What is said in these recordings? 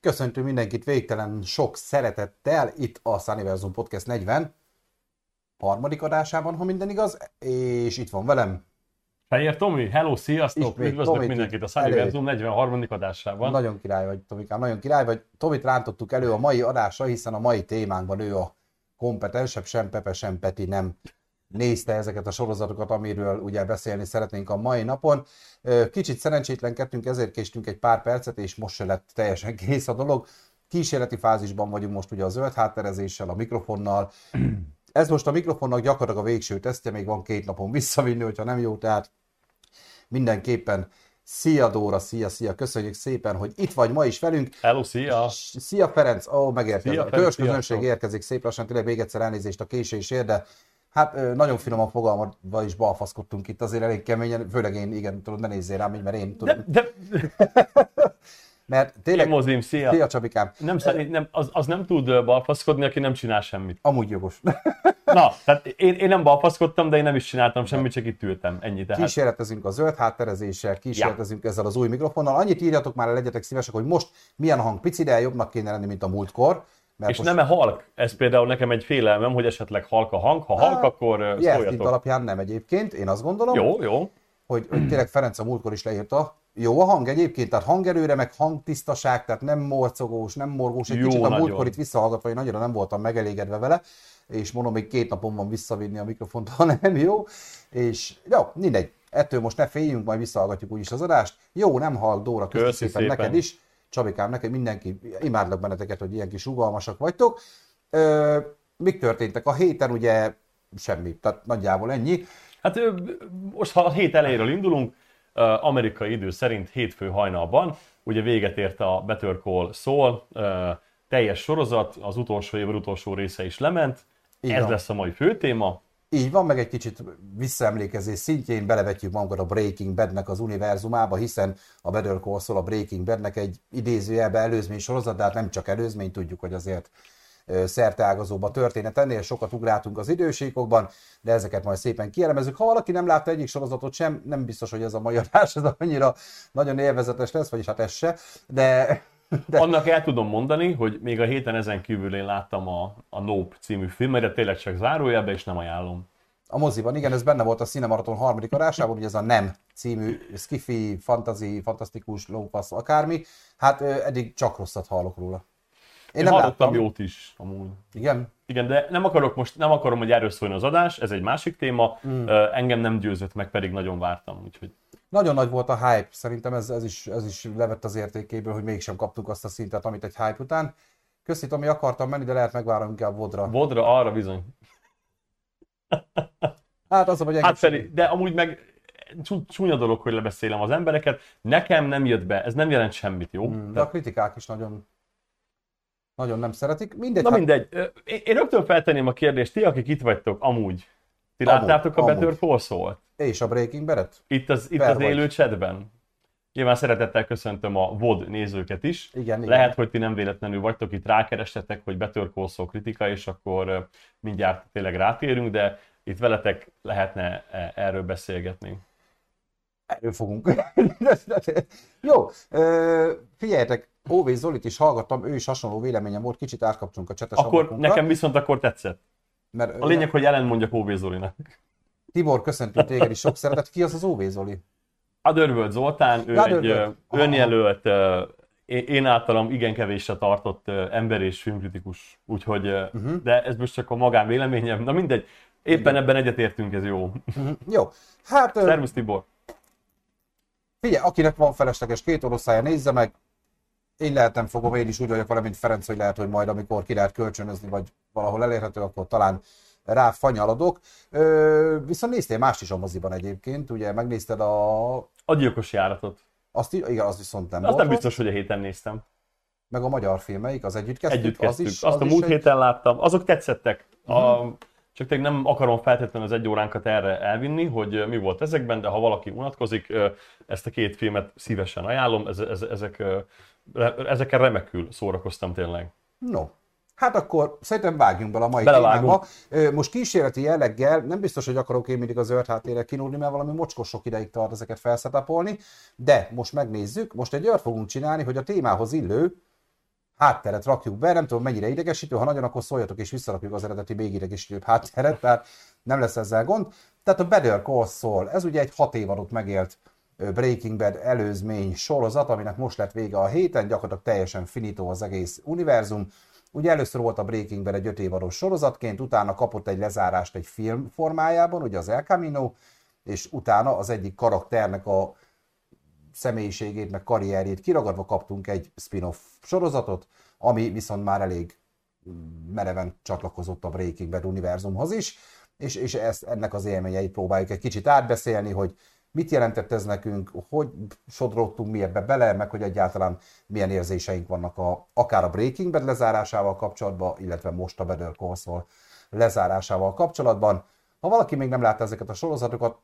Köszöntünk mindenkit végtelen sok szeretettel itt a Sunniversum Podcast 40 harmadik adásában, ha minden igaz, és itt van velem. Fehér Tomi, hello, sziasztok! Üdvözlök Tomit mindenkit a. Sunniversum 43. adásában. Nagyon király vagy, Tomikám, nagyon király vagy. Tomit rántottuk elő a mai adásra, hiszen a mai témánkban ő a kompetensebb, sem Pepe, sem Peti nem nézte ezeket a sorozatokat, amiről ugye beszélni szeretnénk a mai napon. Kicsit szerencsétlenkedtünk, ezért késtünk egy pár percet, és most se lett teljesen kész a dolog. Kísérleti fázisban vagyunk most ugye a zöld hátterezéssel, a mikrofonnal. Ez most a mikrofonnak gyakorlatilag a végső tesztje, még van két napon visszavinni, hogyha nem jó, tehát mindenképpen Szia Dóra, szia, szia, köszönjük szépen, hogy itt vagy ma is velünk. Hello, szia! Szia Ferenc, ó, megérkezett. Szia, A törzsközönség érkezik szép lassan, tényleg még egyszer elnézést a késésért, de hát nagyon finoman fogalmazva is balfaszkodtunk itt, azért elég keményen, főleg én, igen, tudod, ne nézzél rám, így, mert én tudom. De, de Mert én tényleg, mozim, szia! szia Csabikám, Nem, szerint, nem, az, az nem tud balfaszkodni, aki nem csinál semmit. amúgy jogos. Na, tehát én, én nem balfaszkodtam, de én nem is csináltam semmit, csak itt ültem. Ennyi. Tehát Kísérletezünk a zöld hátterezéssel, kísérletezünk ezzel az új mikrofonnal. Annyit írjatok már, legyetek szívesek, hogy most milyen hang pici, de jobbnak kéne lenni, mint a múltkor. Mert és most nem-e halk? Ez például nekem egy félelmem, hogy esetleg halk a hang. Ha halk, akkor ö, Jelszint szóljatok. alapján nem egyébként, én azt gondolom. Jó, jó. hogy, hogy tényleg Ferenc a múltkor is leírta. Jó a hang egyébként, tehát hangerőre, meg hangtisztaság, tehát nem morcogós, nem morgós. Egy Jó, kicsit a nagyon. múltkor itt visszahallgatva, én annyira nem voltam megelégedve vele, és mondom, még két napon van visszavinni a mikrofont, ha nem jó. És jó, mindegy. Ettől most ne féljünk, majd visszahallgatjuk úgyis az adást. Jó, nem hall, Dóra, köszönöm szépen, szépen. neked is. Csabikám, neked mindenki, imádlak benneteket, hogy ilyen kis rugalmasak vagytok. Ö, mik történtek a héten, ugye semmi, tehát nagyjából ennyi. Hát most ha a hét elejéről indulunk, amerikai idő szerint hétfő hajnalban, ugye véget ért a Better Call Saul, teljes sorozat, az utolsó év utolsó része is lement, Így ez lesz a mai főtéma. Így van, meg egy kicsit visszaemlékezés szintjén belevetjük magunkat a Breaking Badnek az univerzumába, hiszen a Better Call Saul a Breaking Badnek egy idézőjelbe előzmény sorozat, de hát nem csak előzmény, tudjuk, hogy azért szerteágazóbb a történet. Ennél sokat ugráltunk az időségokban, de ezeket majd szépen kielemezzük. Ha valaki nem látta egyik sorozatot sem, nem biztos, hogy ez a mai adás ez annyira nagyon élvezetes lesz, vagyis hát ez se, de, de Annak el tudom mondani, hogy még a héten ezen kívül én láttam a, a Nope című filmet, de tényleg csak zárójelbe, és nem ajánlom. A moziban, igen, ez benne volt a Cinemaraton harmadik adásában, ugye ez a Nem című skifi, fantasy, fantasztikus, lófasz, akármi. Hát eddig csak rosszat hallok róla. Én, én hallottam jót is, amúgy. Igen? Igen, de nem akarok most, nem akarom, hogy erről szóljon az adás, ez egy másik téma, mm. engem nem győzött meg, pedig nagyon vártam, úgyhogy Nagyon nagy volt a hype, szerintem ez, ez, is, ez is levett az értékéből, hogy mégsem kaptuk azt a szintet, amit egy hype után. Köszi, Tomi, akartam menni, de lehet megvárom inkább Vodra. Vodra arra bizony. Hát az, hogy Hát pedig, de amúgy meg csú- csúnya dolog, hogy lebeszélem az embereket, nekem nem jött be, ez nem jelent semmit, jó? Mm, De De, a kritikák is nagyon, nagyon nem szeretik. Mindegy, na hát mindegy, én, rögtön feltenném a kérdést, ti, akik itt vagytok, amúgy, ti Amúgy, láttátok a Better amúgy. Call Saul-t? És a Breaking Bad-et? Itt az, itt Per az vagy. élő chatben. Nyilván szeretettel köszöntöm a VOD nézőket is. Igen, igen. Lehet, hogy ti nem véletlenül vagytok itt, rákerestetek, hogy Saul kritika, és akkor mindjárt tényleg rátérünk, de itt veletek lehetne e, erről beszélgetni. Erről fogunk. Jó, figyeljetek, Óvé Zolit is hallgattam, ő is hasonló véleményem volt, kicsit átkapcsolunk a csetes Akkor ablakunkra, nekem viszont akkor tetszett. mert A lényeg, hogy ellentmondjak Óvé Zolinak. Tibor, köszöntünk téged is sok szeretet. Ki az az Óvé Zoli? Adörvöld Zoltán, ő Adörvöld. egy Aha. önjelölt, én általam igen kevésre tartott ember és filmkritikus, úgyhogy, uh-huh. de ez most csak a magán véleményem, na mindegy, éppen ebben egyetértünk, ez jó. Jó, hát Szervusz Tibor! figyelj, akinek van felesleges két oroszája, nézze meg. Én lehet nem fogom, én is úgy vagyok vele, mint Ferenc, hogy lehet, hogy majd amikor ki lehet kölcsönözni, vagy valahol elérhető, akkor talán rá fanyaladok. Ö, viszont néztél mást is a moziban egyébként, ugye megnézted a... A gyilkos járatot. Azt, igen, az viszont nem Azt volt nem biztos, hogy a héten néztem. Meg a magyar filmeik, az együtt kezdtük? Együtt kezdtük. Az is, Azt az a múlt egy- Mhm. héten láttam. Azok tetszettek. A, csak tényleg nem akarom feltétlenül az egy óránkat erre elvinni, hogy mi volt ezekben, de ha valaki unatkozik, ezt a két filmet szívesen ajánlom. Ez, ez, ezek, ö, re- ezekkel remekül szórakoztam tényleg. No. Hát akkor szerintem vágjunk bele a mai témába. Most kísérleti jelleggel, nem biztos, hogy akarok én mindig a zöld háttérre kinúrni, mert valami mocskos sok ideig tart ezeket felszetapolni, de most megnézzük, most egy olyat fogunk csinálni, hogy a témához illő hátteret rakjuk be, nem tudom mennyire idegesítő, ha nagyon, akkor szóljatok és visszarakjuk az eredeti még idegesítőbb hátteret, tehát nem lesz ezzel gond. Tehát a Better Call Saul, ez ugye egy hat év alatt megélt Breaking Bad előzmény sorozat, aminek most lett vége a héten, gyakorlatilag teljesen finito az egész univerzum. Ugye először volt a Breaking Bad egy öt évados sorozatként, utána kapott egy lezárást egy film formájában, ugye az El Camino, és utána az egyik karakternek a személyiségét, meg karrierjét kiragadva kaptunk egy spin-off sorozatot, ami viszont már elég mereven csatlakozott a Breaking Bad univerzumhoz is, és, és ezt, ennek az élményeit próbáljuk egy kicsit átbeszélni, hogy mit jelentett ez nekünk, hogy sodródtunk mi ebbe bele, meg hogy egyáltalán milyen érzéseink vannak a, akár a Breaking Bad lezárásával kapcsolatban, illetve most a Better Call lezárásával kapcsolatban. Ha valaki még nem látta ezeket a sorozatokat,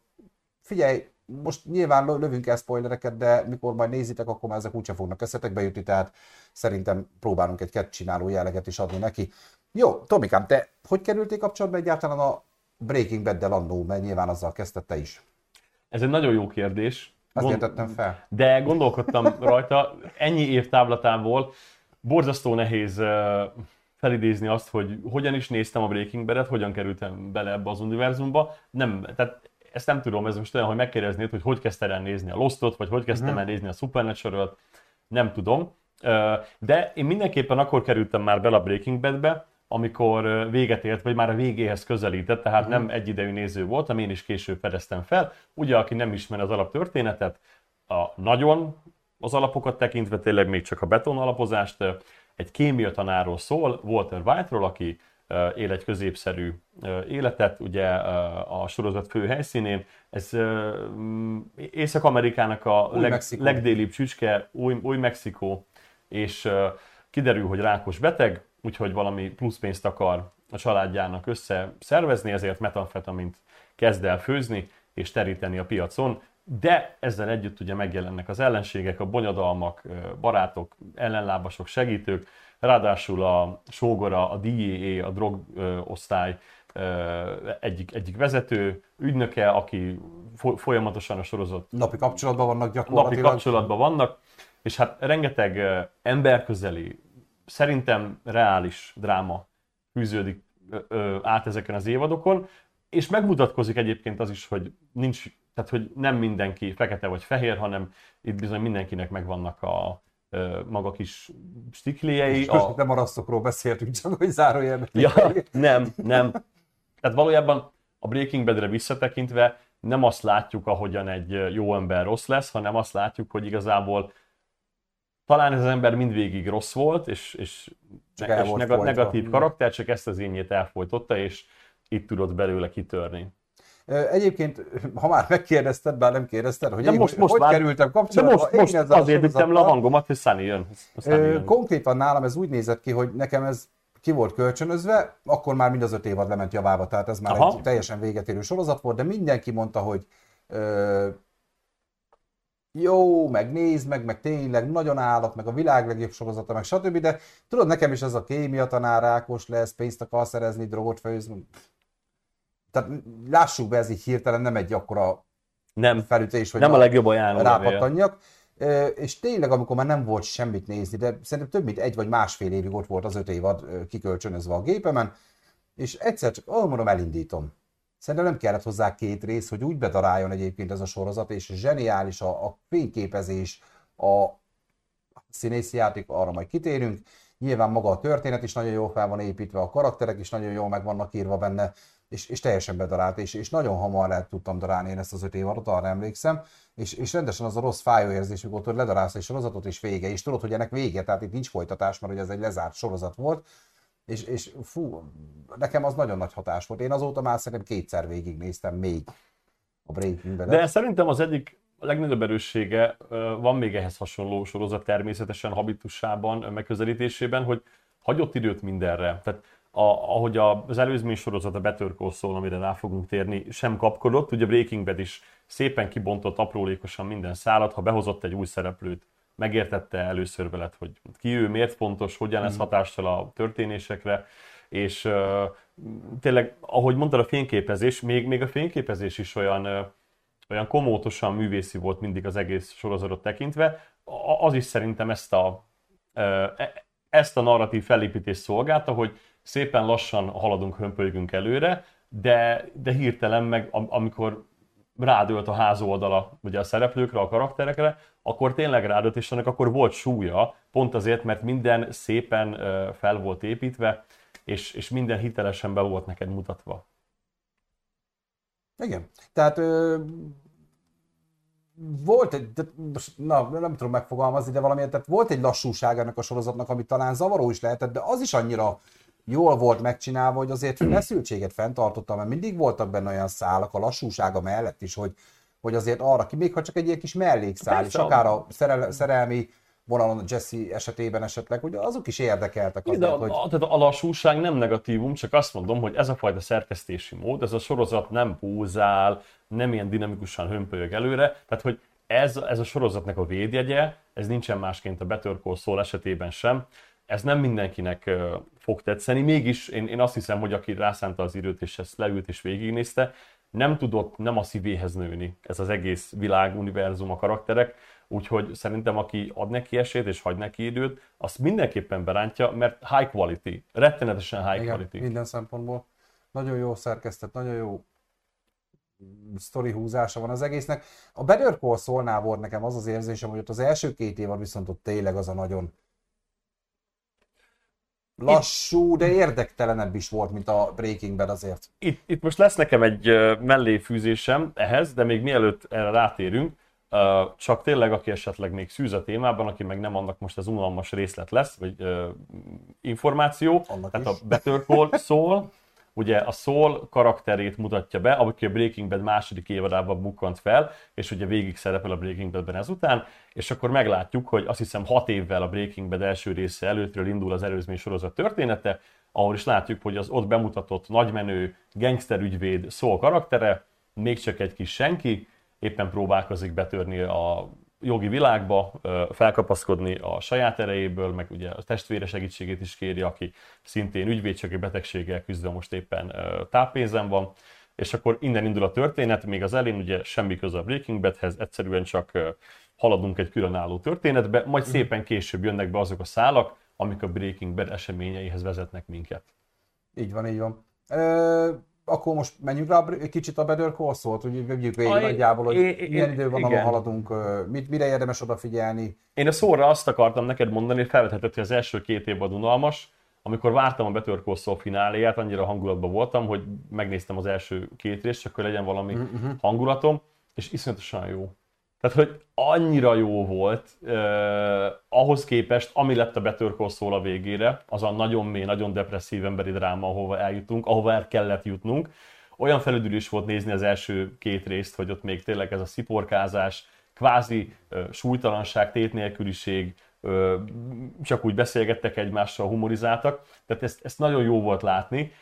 figyelj, most nyilván lövünk el spoilereket, de mikor majd nézitek, akkor már ezek úgyse fognak eszetekbe jutni, tehát szerintem próbálunk egy kett csináló jelleget is adni neki. Jó, Tomikám, te hogy kerültél kapcsolatba egyáltalán a Breaking Bad-del annó, mert nyilván azzal kezdte is. Ez egy nagyon jó kérdés. Azt Gond... tettem fel. De gondolkodtam rajta, ennyi év távlatából borzasztó nehéz felidézni azt, hogy hogyan is néztem a Breaking Bad-et, hogyan kerültem bele ebbe az univerzumba. Nem, tehát ezt nem tudom, ez most olyan, hogy megkérdeznéd, hogy hogy kezdtem el nézni a Lostot, vagy hogy kezdtem uh-huh. el nézni a supernatural nem tudom. De én mindenképpen akkor kerültem már bele a Breaking Bad-be, amikor véget ért, vagy már a végéhez közelített, tehát uh-huh. nem egyidejű néző voltam, én is később fedeztem fel. Ugye, aki nem ismer az alaptörténetet, a nagyon az alapokat tekintve, tényleg még csak a beton alapozást, egy kémia tanáról szól, Walter White-ról, aki él egy középszerű életet, ugye a sorozat fő helyszínén. Ez Észak-Amerikának a leg, legdélibb csücske, új, új Mexikó, és kiderül, hogy rákos beteg, úgyhogy valami plusz pénzt akar a családjának összeszervezni, ezért metamfetamint kezd el főzni és teríteni a piacon, de ezzel együtt ugye megjelennek az ellenségek, a bonyodalmak, barátok, ellenlábasok, segítők, ráadásul a sógora, a DEA, a drogosztály egyik, egyik vezető, ügynöke, aki folyamatosan a sorozat... Napi kapcsolatban vannak gyakorlatilag. Napi kapcsolatban vannak, és hát rengeteg emberközeli, szerintem reális dráma fűződik át ezeken az évadokon, és megmutatkozik egyébként az is, hogy nincs, tehát hogy nem mindenki fekete vagy fehér, hanem itt bizony mindenkinek megvannak a maga kis stikliei. A... Nem a rasszokról beszéltünk, csak hogy zárójelben. Ja, nem, nem. Tehát valójában a Breaking Bad-re visszatekintve nem azt látjuk, ahogyan egy jó ember rossz lesz, hanem azt látjuk, hogy igazából talán ez az ember mindvégig rossz volt, és, és, csak és neg- negatív karakter, csak ezt az énjét elfolytotta, és itt tudott belőle kitörni. Egyébként, ha már megkérdezted, bár nem kérdezted, hogy de én most, most hogy már, kerültem kapcsolatba. De most, most azért vittem le a hangomat, hogy Sunny jön. Sunny jön. Konkrétan nálam ez úgy nézett ki, hogy nekem ez ki volt kölcsönözve, akkor már mind az öt évad lement javába, tehát ez már Aha. egy teljesen véget érő sorozat volt, de mindenki mondta, hogy ö, jó, meg nézd meg, meg tényleg nagyon állat, meg a világ legjobb sorozata, meg stb. De tudod, nekem is ez a kémia tanár, rákos lesz, pénzt akar szerezni, drogot főzni. Tehát lássuk be, ez így hirtelen nem egy akkora nem. felütés, hogy nem a legjobb ajánló rápattanjak. És tényleg, amikor már nem volt semmit nézni, de szerintem több mint egy vagy másfél évig ott volt az öt évad kikölcsönözve a gépemen, és egyszer csak, ahol mondom, elindítom. Szerintem nem kellett hozzá két rész, hogy úgy bedaráljon egyébként ez a sorozat, és zseniális a, a fényképezés, a színészi játék, arra majd kitérünk. Nyilván maga a történet is nagyon jól fel van építve, a karakterek is nagyon jól meg vannak írva benne, és, és teljesen bedarált, és, és nagyon hamar lehet tudtam darálni én ezt az öt év alatt, arra emlékszem, és, és rendesen az a rossz fájó érzés, volt, hogy ledarálsz egy sorozatot, és vége, és tudod, hogy ennek vége, tehát itt nincs folytatás, mert ugye ez egy lezárt sorozat volt, és, és fú, nekem az nagyon nagy hatás volt. Én azóta már szerintem kétszer végignéztem még a Breaking De szerintem az egyik a legnagyobb erőssége, van még ehhez hasonló sorozat természetesen habitusában, megközelítésében, hogy hagyott időt mindenre. Tehát a, ahogy az előzmény sorozat, a Better Call Saul, amire rá fogunk térni, sem kapkodott, ugye Breaking Bad is szépen kibontott aprólékosan minden szállat, ha behozott egy új szereplőt, megértette először veled, hogy ki ő, miért fontos, hogyan lesz mhm. hatással a történésekre, és uh, tényleg, ahogy mondtad, a fényképezés, még, még a fényképezés is olyan, uh, olyan komótosan művészi volt mindig az egész sorozatot tekintve, az is szerintem ezt a, uh, ezt a narratív felépítést szolgálta, hogy szépen lassan haladunk, hömpölygünk előre, de, de hirtelen meg, amikor rádölt a ház oldala ugye a szereplőkre, a karakterekre, akkor tényleg rádölt, és annak akkor volt súlya, pont azért, mert minden szépen fel volt építve, és, és minden hitelesen be volt neked mutatva. Igen. Tehát ö, volt egy, na, nem tudom megfogalmazni, de valamilyen, tehát volt egy lassúság ennek a sorozatnak, ami talán zavaró is lehetett, de az is annyira jól volt megcsinálva, hogy azért feszültséget fenntartottam, mert mindig voltak benne olyan szálak a lassúsága mellett is, hogy, hogy azért arra ki, még ha csak egy ilyen kis mellékszál, Persze. és akár a szerel, szerelmi vonalon Jesse esetében esetleg, hogy azok is érdekeltek azért, de a, hogy... A, tehát a lassúság nem negatívum, csak azt mondom, hogy ez a fajta szerkesztési mód, ez a sorozat nem búzál, nem ilyen dinamikusan hömpölyög előre, tehát hogy ez, ez a sorozatnak a védjegye, ez nincsen másként a Better Call Saul esetében sem, ez nem mindenkinek fog tetszeni, mégis én, én azt hiszem, hogy aki rászánta az időt és ezt leült és végignézte, nem tudott nem a szívéhez nőni ez az egész világ, univerzum, a karakterek, úgyhogy szerintem aki ad neki esélyt és hagy neki időt, azt mindenképpen berántja, mert high quality, rettenetesen high Igen, quality. minden szempontból. Nagyon jó szerkesztett, nagyon jó sztori húzása van az egésznek. A Better Call Saul-nál volt nekem az az érzésem, hogy ott az első két évad viszont ott tényleg az a nagyon lassú, de érdektelenebb is volt, mint a Breaking Bad azért. Itt, itt most lesz nekem egy melléfűzésem ehhez, de még mielőtt erre rátérünk, csak tényleg, aki esetleg még szűz a témában, aki meg nem annak most az unalmas részlet lesz, vagy információ, annak tehát is. a Better Call szól, ugye a Saul karakterét mutatja be, aki a Breaking Bad második évadában bukkant fel, és ugye végig szerepel a Breaking Badben ezután, és akkor meglátjuk, hogy azt hiszem hat évvel a Breaking Bad első része előttről indul az előzmény sorozat története, ahol is látjuk, hogy az ott bemutatott nagymenő gangsterügyvéd Saul karaktere, még csak egy kis senki, éppen próbálkozik betörni a jogi világba, felkapaszkodni a saját erejéből, meg ugye a testvére segítségét is kéri, aki szintén ügyvédségi betegséggel küzdve most éppen táppénzen van, és akkor innen indul a történet, még az elén ugye semmi köze a Breaking Badhez, egyszerűen csak haladunk egy különálló történetbe, majd mhm. szépen később jönnek be azok a szálak, amik a Breaking Bad eseményeihez vezetnek minket. Így van, így van. Ö- akkor most menjünk rá egy kicsit a Better Call Saul-t, hogy vegyük végig nagyjából, hogy é, milyen idővonalon haladunk, mit, mire érdemes odafigyelni. Én a szóra azt akartam neked mondani, hogy felvethetett, hogy az első két évben unalmas, amikor vártam a Better Call Saul fináléját, annyira hangulatban voltam, hogy megnéztem az első két részt, csak hogy legyen valami uh-huh. hangulatom, és iszonyatosan jó. Tehát, hogy annyira jó volt eh, ahhoz képest, ami lett a Better Call Saul a végére, az a nagyon mély, nagyon depresszív emberi dráma, ahova eljutunk, ahova el kellett jutnunk. Olyan felüdülés volt nézni az első két részt, hogy ott még tényleg ez a sziporkázás, kvázi eh, súlytalanság, tétnélküliség, eh, csak úgy beszélgettek egymással, humorizáltak. Tehát ezt, ezt nagyon jó volt látni.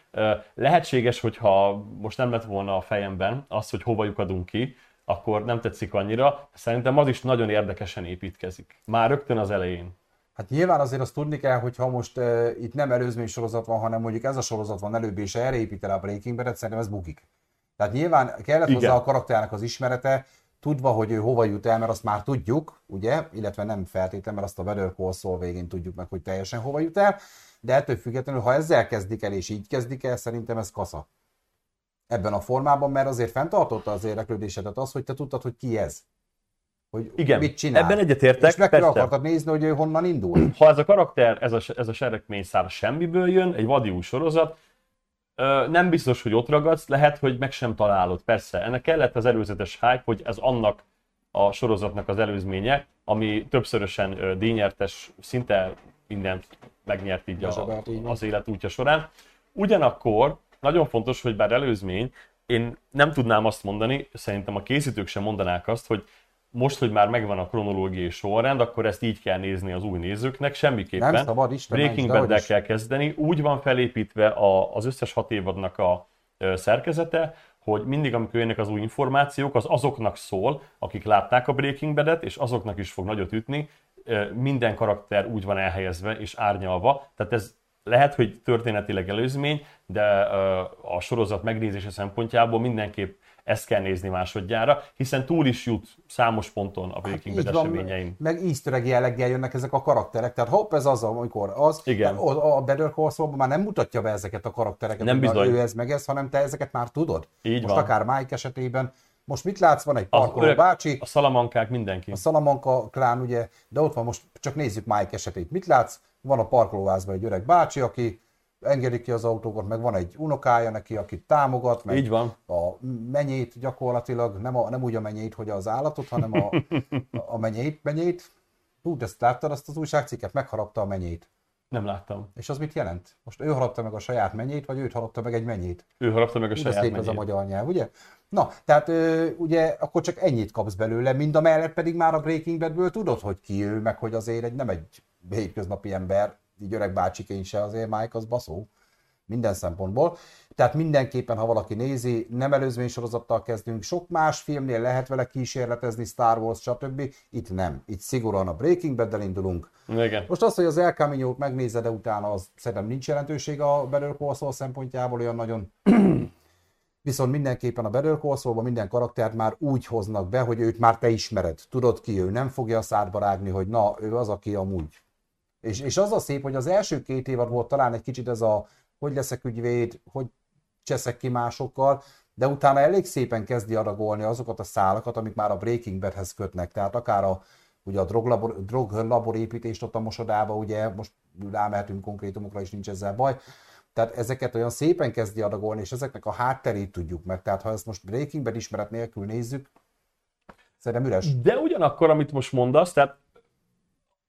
Lehetséges, hogyha most nem lett volna a fejemben az, hogy hova lyukadunk ki, akkor nem tetszik annyira. Szerintem az is nagyon érdekesen építkezik. Már rögtön az elején. Hát nyilván azért azt tudni kell, hogy ha most uh, itt nem előzmény sorozat van, hanem mondjuk ez a sorozat van előbb, és erre épít el a Breaking Bad, szerintem ez bukik. Tehát nyilván kellett Igen. hozzá a karakternek az ismerete, tudva, hogy ő hova jut el, mert azt már tudjuk, ugye, illetve nem feltétlenül, mert azt a Better Call Saul végén tudjuk meg, hogy teljesen hova jut el, de ettől függetlenül, ha ezzel kezdik el, és így kezdik el, szerintem ez kasza ebben a formában, mert azért fenntartotta az érdeklődésedet az, hogy te tudtad, hogy ki ez. Hogy Igen, mit csinál. ebben egyetértek. És meg persze. akartad nézni, hogy ő honnan indul. Ha ez a karakter, ez a, ez a seregményszár semmiből jön, egy vadiú sorozat, nem biztos, hogy ott ragadsz, lehet, hogy meg sem találod. Persze, ennek kellett az előzetes hype, hogy ez annak a sorozatnak az előzménye, ami többszörösen díjnyertes, szinte mindent megnyert így a, az élet útja során. Ugyanakkor nagyon fontos, hogy bár előzmény, én nem tudnám azt mondani, szerintem a készítők sem mondanák azt, hogy most, hogy már megvan a kronológiai sorrend, akkor ezt így kell nézni az új nézőknek, semmiképpen. Nem szabad, Isten Breaking bad kell kezdeni. Úgy van felépítve a, az összes hat évadnak a szerkezete, hogy mindig, amikor jönnek az új információk, az azoknak szól, akik látták a Breaking Bad-et, és azoknak is fog nagyot ütni. Minden karakter úgy van elhelyezve és árnyalva, tehát ez lehet, hogy történetileg előzmény, de a sorozat megnézése szempontjából mindenképp ezt kell nézni másodjára, hiszen túl is jut számos ponton a Breaking Bad Hát Így van, eseményein. Meg egg jelleggel jönnek ezek a karakterek, tehát hopp, ez az, amikor az, Igen. A, a Better Call Saul már nem mutatja be ezeket a karaktereket, Nem bizony. ő ez meg ez, hanem te ezeket már tudod. Így Most van. akár Mike esetében, most mit látsz, van egy parkoló öreg- bácsi, A szalamankák mindenki. a Salamanca klán, ugye, de ott van most, csak nézzük Mike esetét. Mit látsz? Van a parkolóházban egy öreg bácsi, aki engedik ki az autókat, meg van egy unokája neki, akit támogat, meg Így van. a menyét gyakorlatilag, nem, a, nem úgy a menyét, hogy az állatot, hanem a, a menyét, menyét. Hú, de ezt láttad azt az újságcikket? Megharapta a menyét. Nem láttam. És az mit jelent? Most ő harapta meg a saját menyét, vagy őt harapta meg egy menyét? Ő harapta meg a saját szép ez a magyar nyelv, ugye? Na, tehát ö, ugye akkor csak ennyit kapsz belőle, mind a mellett pedig már a Breaking Badből tudod, hogy ki ő, meg hogy azért egy, nem egy hétköznapi ember, így öreg bácsiként se azért Mike az baszó minden szempontból. Tehát mindenképpen, ha valaki nézi, nem előzmény sorozattal kezdünk, sok más filmnél lehet vele kísérletezni, Star Wars, stb. Itt nem. Itt szigorúan a Breaking Bad-del indulunk. Igen. Most az, hogy az El Camino-t megnézed, de utána az szerintem nincs jelentőség a Better Call szempontjából olyan nagyon. Viszont mindenképpen a Better Call minden karaktert már úgy hoznak be, hogy őt már te ismered. Tudod ki ő, nem fogja a szádba rágni, hogy na, ő az, aki amúgy. És, és az a szép, hogy az első két évad volt talán egy kicsit ez a, hogy leszek ügyvéd, hogy cseszek ki másokkal, de utána elég szépen kezdi adagolni azokat a szálakat, amik már a Breaking Badhez kötnek. Tehát akár a, ugye a droglabor, droglabor építést ott a mosodába, ugye most rámehetünk konkrétumokra, és nincs ezzel baj. Tehát ezeket olyan szépen kezdi adagolni, és ezeknek a hátterét tudjuk meg. Tehát ha ezt most Breaking Bad ismeret nélkül nézzük, szerintem üres. De ugyanakkor, amit most mondasz, tehát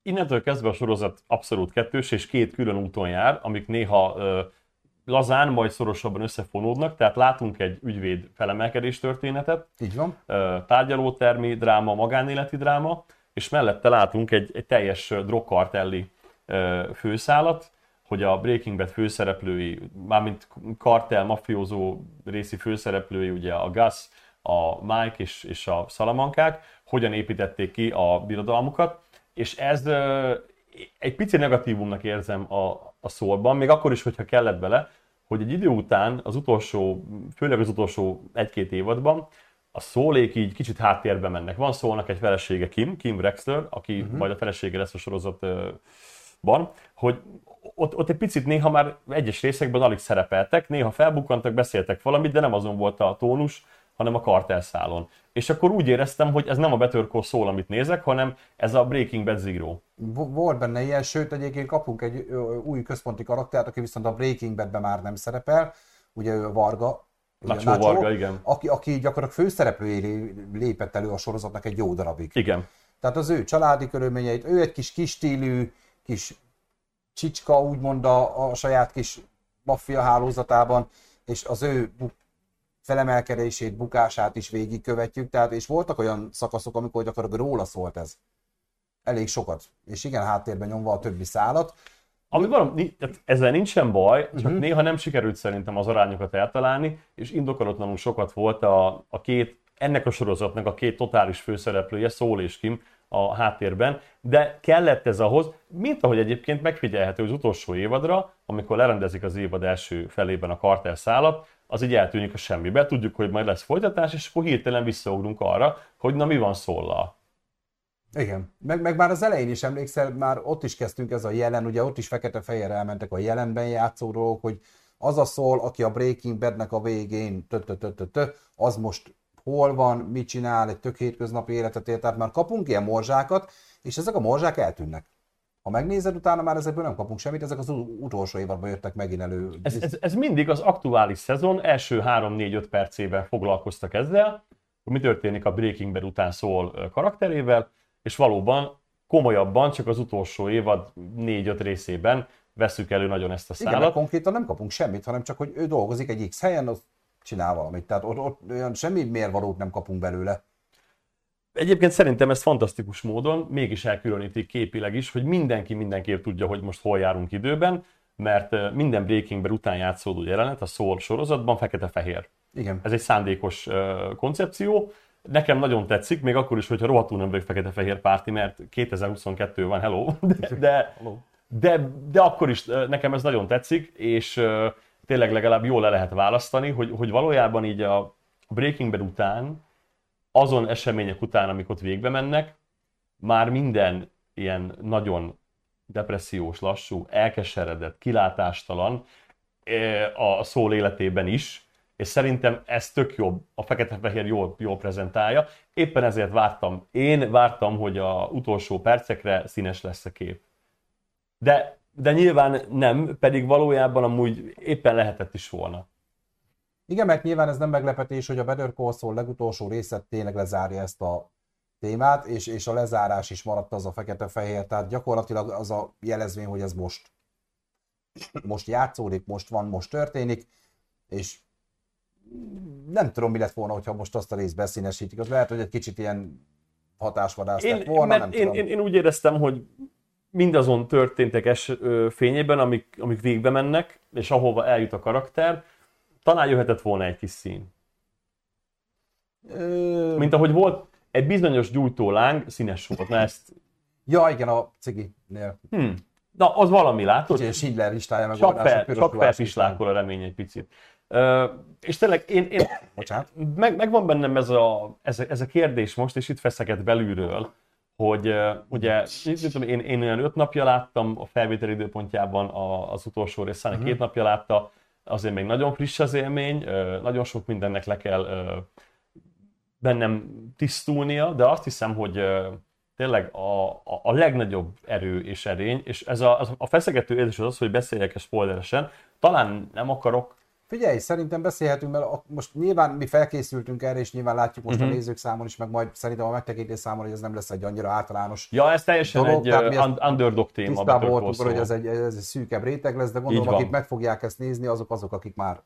innentől kezdve a sorozat abszolút kettős, és két külön úton jár, amik néha ö, lazán, majd szorosabban összefonódnak, tehát látunk egy ügyvéd felemelkedés történetet, Így van. ö, tárgyalótermi dráma, magánéleti dráma, és mellette látunk egy, egy teljes drogkartelli ö, főszálat, hogy a Breaking Bad főszereplői, mármint kartel, mafiózó részi főszereplői, ugye a Gus, a Mike és, és a Salamankák, hogyan építették ki a birodalmukat, és ez ö, egy pici negatívumnak érzem a, a szólban, még akkor is, hogyha kellett bele, hogy egy idő után az utolsó, főleg az utolsó egy-két évadban a szólék így kicsit háttérbe mennek. Van szólnak egy felesége Kim, Kim Rexler, aki uh-huh. majd a felesége lesz a sorozatban, hogy ott, ott egy picit néha már egyes részekben alig szerepeltek, néha felbukkantak, beszéltek valamit, de nem azon volt a tónus, hanem a kartelszálon. És akkor úgy éreztem, hogy ez nem a Call Saul, amit nézek, hanem ez a Breaking Bad Zero. Vo- Volt benne ilyen, sőt egyébként kapunk egy új központi karaktert, aki viszont a Breaking Badben már nem szerepel, ugye ő Varga, ugye Nacho Varga, igen. Aki, aki gyakorlatilag főszereplőjé lé- lépett elő a sorozatnak egy jó darabig. Igen. Tehát az ő családi körülményeit, ő egy kis kis stílű, kis csicska, úgymond a, a saját kis maffia hálózatában, és az ő felemelkedését, bukását is végigkövetjük, tehát és voltak olyan szakaszok, amikor gyakorlatilag róla szólt ez. Elég sokat. És igen, háttérben nyomva a többi szálat. Ami tehát ezzel nincsen baj, csak uh-huh. néha nem sikerült szerintem az arányokat eltalálni, és indokolatlanul sokat volt a, a két, ennek a sorozatnak a két totális főszereplője, Szól és Kim a háttérben, de kellett ez ahhoz, mint ahogy egyébként megfigyelhető az utolsó évadra, amikor lerendezik az évad első felében a kartel szálat, az így eltűnik a semmibe, tudjuk, hogy majd lesz folytatás, és akkor hirtelen visszaugrunk arra, hogy na mi van szóllal. Igen. Meg, meg már az elején is emlékszel, már ott is kezdtünk ez a jelen, ugye ott is fekete-fehér elmentek a jelenben játszó dolgok, hogy az a szól, aki a Breaking Badnek a végén tö, tö, tö, tö, tö, az most hol van, mit csinál, egy tök hétköznapi életet él, tehát már kapunk ilyen morzsákat, és ezek a morzsák eltűnnek. Ha megnézed, utána már ezekből nem kapunk semmit, ezek az utolsó évadban jöttek megint elő. Ez, ez, ez mindig az aktuális szezon első 3-4-5 percében foglalkoztak ezzel, hogy mi történik a Breaking Bad után szól karakterével, és valóban komolyabban csak az utolsó évad 4-5 részében veszük elő nagyon ezt a Igen, szállat. konkrétan nem kapunk semmit, hanem csak, hogy ő dolgozik egy X helyen, az csinál valamit. Tehát ott, ott olyan semmi mérvalót nem kapunk belőle. Egyébként szerintem ez fantasztikus módon mégis elkülönítik képileg is, hogy mindenki mindenképp tudja, hogy most hol járunk időben, mert minden Breaking Bad után játszódó jelenet a Soul sorozatban fekete-fehér. Igen. Ez egy szándékos koncepció. Nekem nagyon tetszik, még akkor is, hogyha rohadtul nem vagyok fekete-fehér párti, mert 2022 van, hello, de, de, de, de akkor is nekem ez nagyon tetszik, és tényleg legalább jól le lehet választani, hogy, hogy valójában így a, a Breaking Bad után, azon események után, amik ott végbe mennek, már minden ilyen nagyon depressziós, lassú, elkeseredett, kilátástalan eh, a szó életében is, és szerintem ez tök jobb, a fekete-fehér jól, jól prezentálja. Éppen ezért vártam, én vártam, hogy a utolsó percekre színes lesz a kép. De, de nyilván nem, pedig valójában amúgy éppen lehetett is volna. Igen, mert nyilván ez nem meglepetés, hogy a Better Call Saul legutolsó része tényleg lezárja ezt a témát, és, és a lezárás is maradt az a fekete-fehér, tehát gyakorlatilag az a jelezvény, hogy ez most most játszódik, most van, most történik, és nem tudom, mi lett volna, hogyha most azt a részt beszínesítik. Az lehet, hogy egy kicsit ilyen hatásvadász Én, lett volna, nem én, tudom. én, én úgy éreztem, hogy mindazon történtek es, ö, fényében, amik, amik végbe mennek, és ahova eljut a karakter, talán jöhetett volna egy kis szín. Ö, Mint ahogy volt egy bizonyos gyújtóláng, színes volt, na ezt... Ja, igen, a ciginél. Hm. Na, az valami, látod? Kicsit Schindler listája meg Csak, fel, csak felpislákol a remény egy picit. Uh, és tényleg én, én Bocsánat. meg, megvan bennem ez a, ez, a, ez a kérdés most, és itt feszeget belülről, hogy uh, ugye, tudom, én, én olyan öt napja láttam a felvétel időpontjában a, az utolsó részt, uh-huh. két napja látta, azért még nagyon friss az élmény, nagyon sok mindennek le kell bennem tisztulnia, de azt hiszem, hogy tényleg a, a, a legnagyobb erő és erény, és ez a, a feszegető érzés az az, hogy beszéljek spoileresen, talán nem akarok Figyelj, szerintem beszélhetünk, mert most nyilván mi felkészültünk erre, és nyilván látjuk most Mhm. a nézők számon is, meg majd szerintem a megtekintés számon, hogy ez nem lesz egy annyira általános Ja, ez teljesen dolog, egy tehát mi uh, underdog téma. tisztában voltunk, hogy ez egy, ez egy szűkebb réteg lesz, de gondolom, akik meg fogják ezt nézni, azok azok, akik már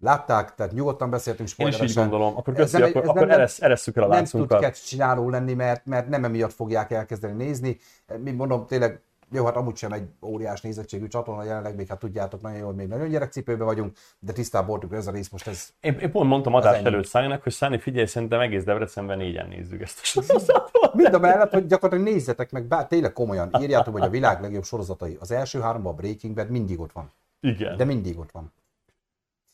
látták, tehát nyugodtan beszéltünk Én is így spoileresen. gondolom. Akkor Ez köszi, nem egy- akkor, ez akkor nem- eresz, eresszük el a nem tud láncunkat. csináló lenni, mert, mert nem emiatt fogják elkezdeni nézni. Mi mondom, tényleg jó, hát amúgy sem egy óriás nézettségű csatorna, jelenleg még hát tudjátok nagyon jól, hogy még nagyon gyerekcipőben vagyunk, de tisztában voltunk, ez a rész most ez Én, én pont mondtam adás előtt Száninak, hogy Száni, figyelj, szerintem egész Debrecenben négyen nézzük ezt a sorozatot. Mind a mellett, hogy gyakorlatilag nézzetek meg, bár tényleg komolyan, írjátok, hogy a világ legjobb sorozatai. Az első háromban a Breaking Bad mindig ott van. Igen. De mindig ott van.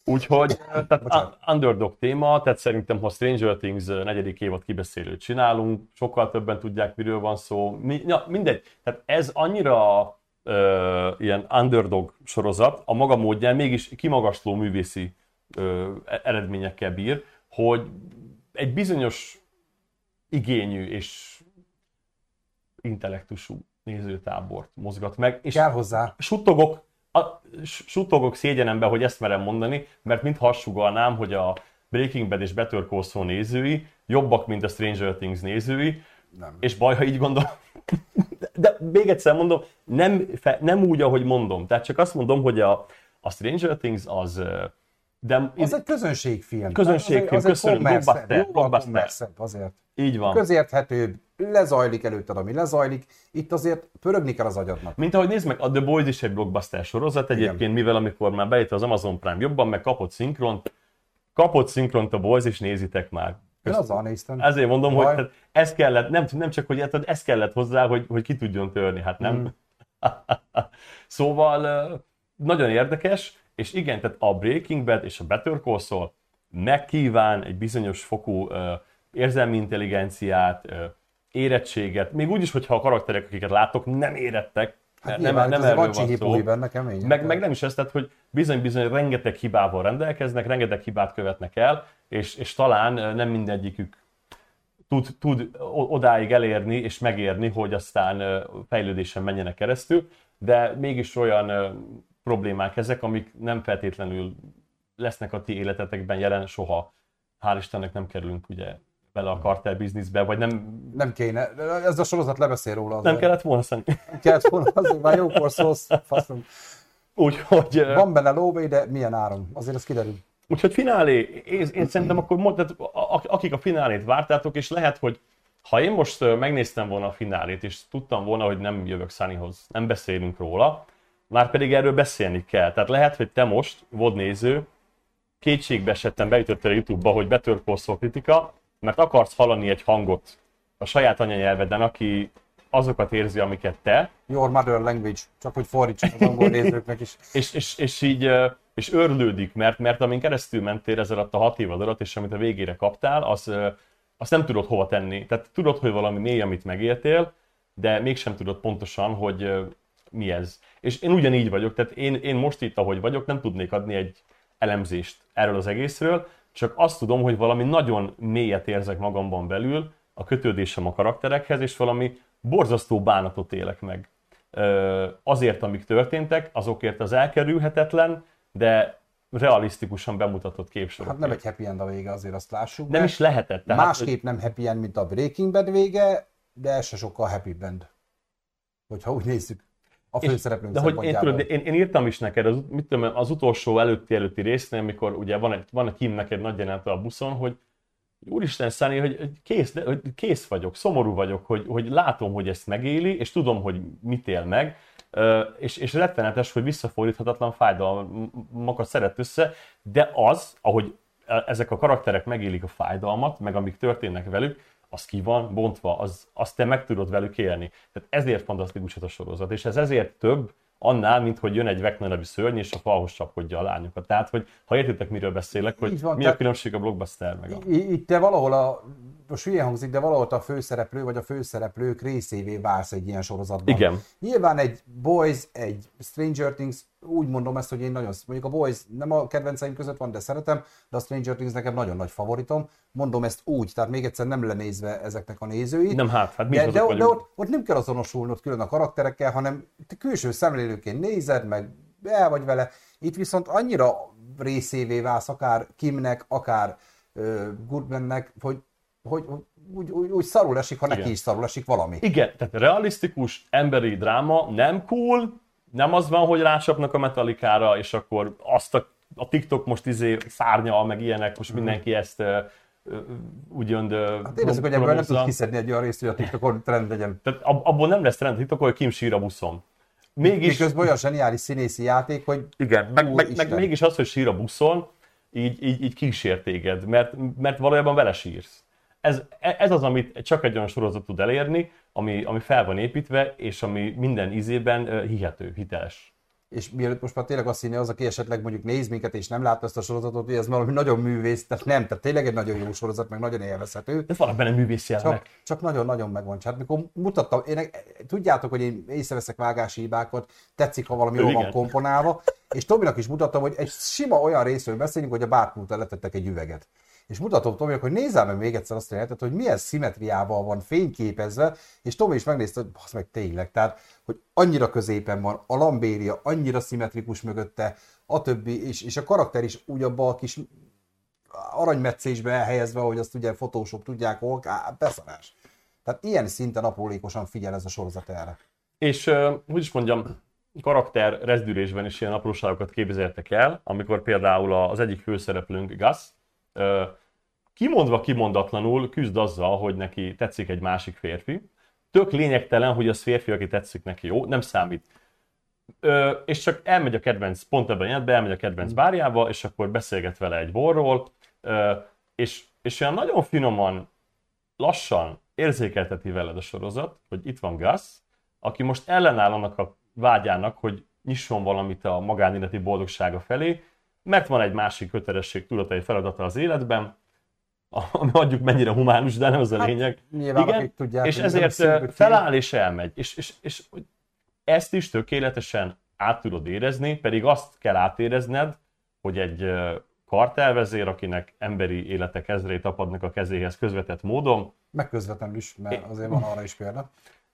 Úgyhogy, tehát underdog téma, tehát szerintem, ha Stranger Things negyedik évad kibeszélőt csinálunk, sokkal többen tudják, miről van szó. Mi, ja, mindegy. Tehát ez annyira ö, ilyen underdog sorozat, a maga módján mégis kimagasló művészi ö, e- eredményekkel bír, hogy egy bizonyos igényű és intellektusú nézőtábort mozgat meg, és Kell hozzá. suttogok, a, suttogok szégyenembe, hogy ezt merem mondani, mert mintha azt sugalnám, hogy a Breaking Bad és Better Call Saul nézői jobbak, mint a Stranger Things nézői, Nem. és baj, ha így gondolom. De, de még egyszer mondom, nem, fe, nem úgy, ahogy mondom. Tehát csak azt mondom, hogy a, a Stranger Things az... De Az egy közönségfilm. Közönségfilm, az egy, az köszönöm, egy blockbuster, azért. így van. Közérthetőbb, lezajlik előtted, ami lezajlik. Itt azért pörögni kell az agyadnak. Mint ahogy nézd meg, a The Boys is egy blockbuster sorozat egyébként, Igen. mivel amikor már bejött az Amazon Prime jobban, meg kapott szinkront, kapott szinkront a Boys, és nézitek már. Én azzal néztem. Ezért mondom, hogy Baj. tehát ez kellett, nem, nem csak, hogy hát ez kellett hozzá, hogy, hogy ki tudjon törni, hát nem. Mm. szóval nagyon érdekes, és igen, tehát a Breaking Bad és a Better Call Saul megkíván egy bizonyos fokú ö, érzelmi intelligenciát, ö, érettséget, még úgy is, hogyha a karakterek, akiket látok, nem érettek, Hát nem, nyilván, nem nem erről van szó. benne kemény. Meg, meg nem is ez, tehát, hogy bizony-bizony rengeteg hibával rendelkeznek, rengeteg hibát követnek el, és, és talán nem mindegyikük tud, tud odáig elérni és megérni, hogy aztán fejlődésen menjenek keresztül, de mégis olyan problémák ezek, amik nem feltétlenül lesznek a ti életetekben jelen soha. Hál' Istennek nem kerülünk ugye bele a kartel bizniszbe, vagy nem, Nem kéne. Ez a sorozat lebeszél róla. nem azért. kellett volna szerintem. Nem kellett volna, azért már jókor szólsz, faszom. Úgyhogy, Van benne lóvé, de milyen áron? Azért ez kiderül. Úgyhogy finálé, én, én szerintem akkor mond, tehát, a- a- akik a finálét vártátok, és lehet, hogy ha én most megnéztem volna a finálét, és tudtam volna, hogy nem jövök Sunnyhoz, nem beszélünk róla, már pedig erről beszélni kell. Tehát lehet, hogy te most, vod néző, kétségbe esettem, beütöttél a YouTube-ba, hogy Saul kritika, mert akarsz hallani egy hangot a saját anyanyelveden, aki azokat érzi, amiket te, Your mother language. Csak hogy fordítsuk az angol nézőknek is. és, és, és így és örlődik, mert, mert amin keresztül mentél ez alatt a hat évad alatt, és amit a végére kaptál, az, azt nem tudod hova tenni. Tehát tudod, hogy valami mély, amit megéltél, de mégsem tudod pontosan, hogy mi ez. És én ugyanígy vagyok, tehát én, én most itt, ahogy vagyok, nem tudnék adni egy elemzést erről az egészről, csak azt tudom, hogy valami nagyon mélyet érzek magamban belül, a kötődésem a karakterekhez, és valami borzasztó bánatot élek meg. Azért, amik történtek, azokért az elkerülhetetlen, de realisztikusan bemutatott képsorok. Hát nem egy happy end a vége, azért azt lássuk. Nem is lehetett. Tehát... Másképp nem happy end, mint a Breaking Bad vége, de ez se sokkal happy end. Hogyha úgy nézzük a főszereplőnk De hogy én, tudod, én, én, írtam is neked az, mit tudom, az utolsó előtti előtti résznél, amikor ugye van egy, van egy Kim neked nagy jelenet a buszon, hogy Úristen, Szani, hogy kész, hogy kész vagyok, szomorú vagyok, hogy, hogy látom, hogy ezt megéli, és tudom, hogy mit él meg, és, és rettenetes, hogy visszafordíthatatlan fájdalmakat szeret össze, de az, ahogy ezek a karakterek megélik a fájdalmat, meg amik történnek velük, az ki van bontva, az, azt te meg tudod velük élni. Tehát ezért fantasztikus ez a sorozat, és ez ezért több, annál, mint hogy jön egy Vecna nevű szörny, és a falhoz csapkodja a lányokat. Tehát, hogy ha értitek, miről beszélek, hogy van, mi a különbség a blockbuster meg a... Itt te valahol a, most hülye hangzik, de valahol a főszereplő vagy a főszereplők részévé válsz egy ilyen sorozatban. Igen. Nyilván egy Boys, egy Stranger Things, úgy mondom ezt, hogy én nagyon, mondjuk a Boys nem a kedvenceim között van, de szeretem, de a Stranger Things nekem nagyon nagy favoritom. Mondom ezt úgy, tehát még egyszer nem lenézve ezeknek a nézőit. Nem hát, hát mi de, de, de ott, ott, nem kell azonosulnod külön a karakterekkel, hanem te külső szemlélőként nézed, meg el vagy vele. Itt viszont annyira részévé válsz, akár Kimnek, akár Goodmannek, hogy hogy, úgy, úgy, úgy szarul esik, ha neki Igen. is szarul esik valami. Igen, tehát realisztikus, emberi dráma, nem cool, nem az van, hogy rácsapnak a metalikára, és akkor azt a, a TikTok most izé szárnyal, meg ilyenek, most mhm. mindenki ezt úgymond... Hát én hogy ebből nem tudsz kiszedni egy olyan részt, hogy a TikTokon trend legyen. Tehát abból nem lesz trend a TikTokon, hogy Kim sír a buszon. Mégis... Miközben olyan zseniális színészi játék, hogy... Igen, meg, meg, meg, mégis az, hogy sír a buszon, így, így, így kísér téged, mert, mert valójában vele sírsz ez, ez az, amit csak egy olyan sorozat tud elérni, ami, ami fel van építve, és ami minden ízében hihető, hiteles. És mielőtt most már tényleg azt hinni az, aki esetleg mondjuk néz minket és nem látta ezt a sorozatot, hogy ez valami nagyon művész, tehát nem, tehát tényleg egy nagyon jó sorozat, meg nagyon élvezhető. De van benne művész Csak, csak nagyon-nagyon megvan. Hát mikor mutattam, én, tudjátok, hogy én észreveszek vágási hibákat, tetszik, ha valami jól van komponálva, és Tominak is mutattam, hogy egy sima olyan részről beszélünk, hogy a bárpult letettek egy üveget és mutatom Tominak, hogy nézzem meg még egyszer azt a jelenetet, hogy milyen szimmetriával van fényképezve, és Tomi is megnézte, hogy basz meg tényleg, tehát, hogy annyira középen van, a lambéria annyira szimmetrikus mögötte, a többi, és, és a karakter is úgy abban a kis aranymetszésbe elhelyezve, hogy azt ugye fotósok tudják, hol, á, beszarás. Tehát ilyen szinten aprólékosan figyel ez a sorozat erre. És hogy is mondjam, karakter rezdülésben is ilyen apróságokat képzeltek el, amikor például az egyik főszereplőnk, Gus, kimondva kimondatlanul küzd azzal, hogy neki tetszik egy másik férfi. Tök lényegtelen, hogy az férfi, aki tetszik neki, jó, nem számít. Ö, és csak elmegy a kedvenc, pont ebben jelent, elmegy a kedvenc bárjába, és akkor beszélget vele egy borról, ö, és, és olyan nagyon finoman, lassan érzékelteti veled a sorozat, hogy itt van Gus, aki most ellenáll annak a vágyának, hogy nyisson valamit a magánéleti boldogsága felé, mert van egy másik kötelesség, tudatai feladata az életben, ami adjuk mennyire humánus, de nem az a hát, lényeg. Nyilván, Igen, tudják, és ezért feláll és elmegy. És, és, és ezt is tökéletesen át tudod érezni, pedig azt kell átérezned, hogy egy kartelvezér, akinek emberi életek ezrét apadnak a kezéhez közvetett módon. Meg közvetlenül is, mert azért van arra is példa.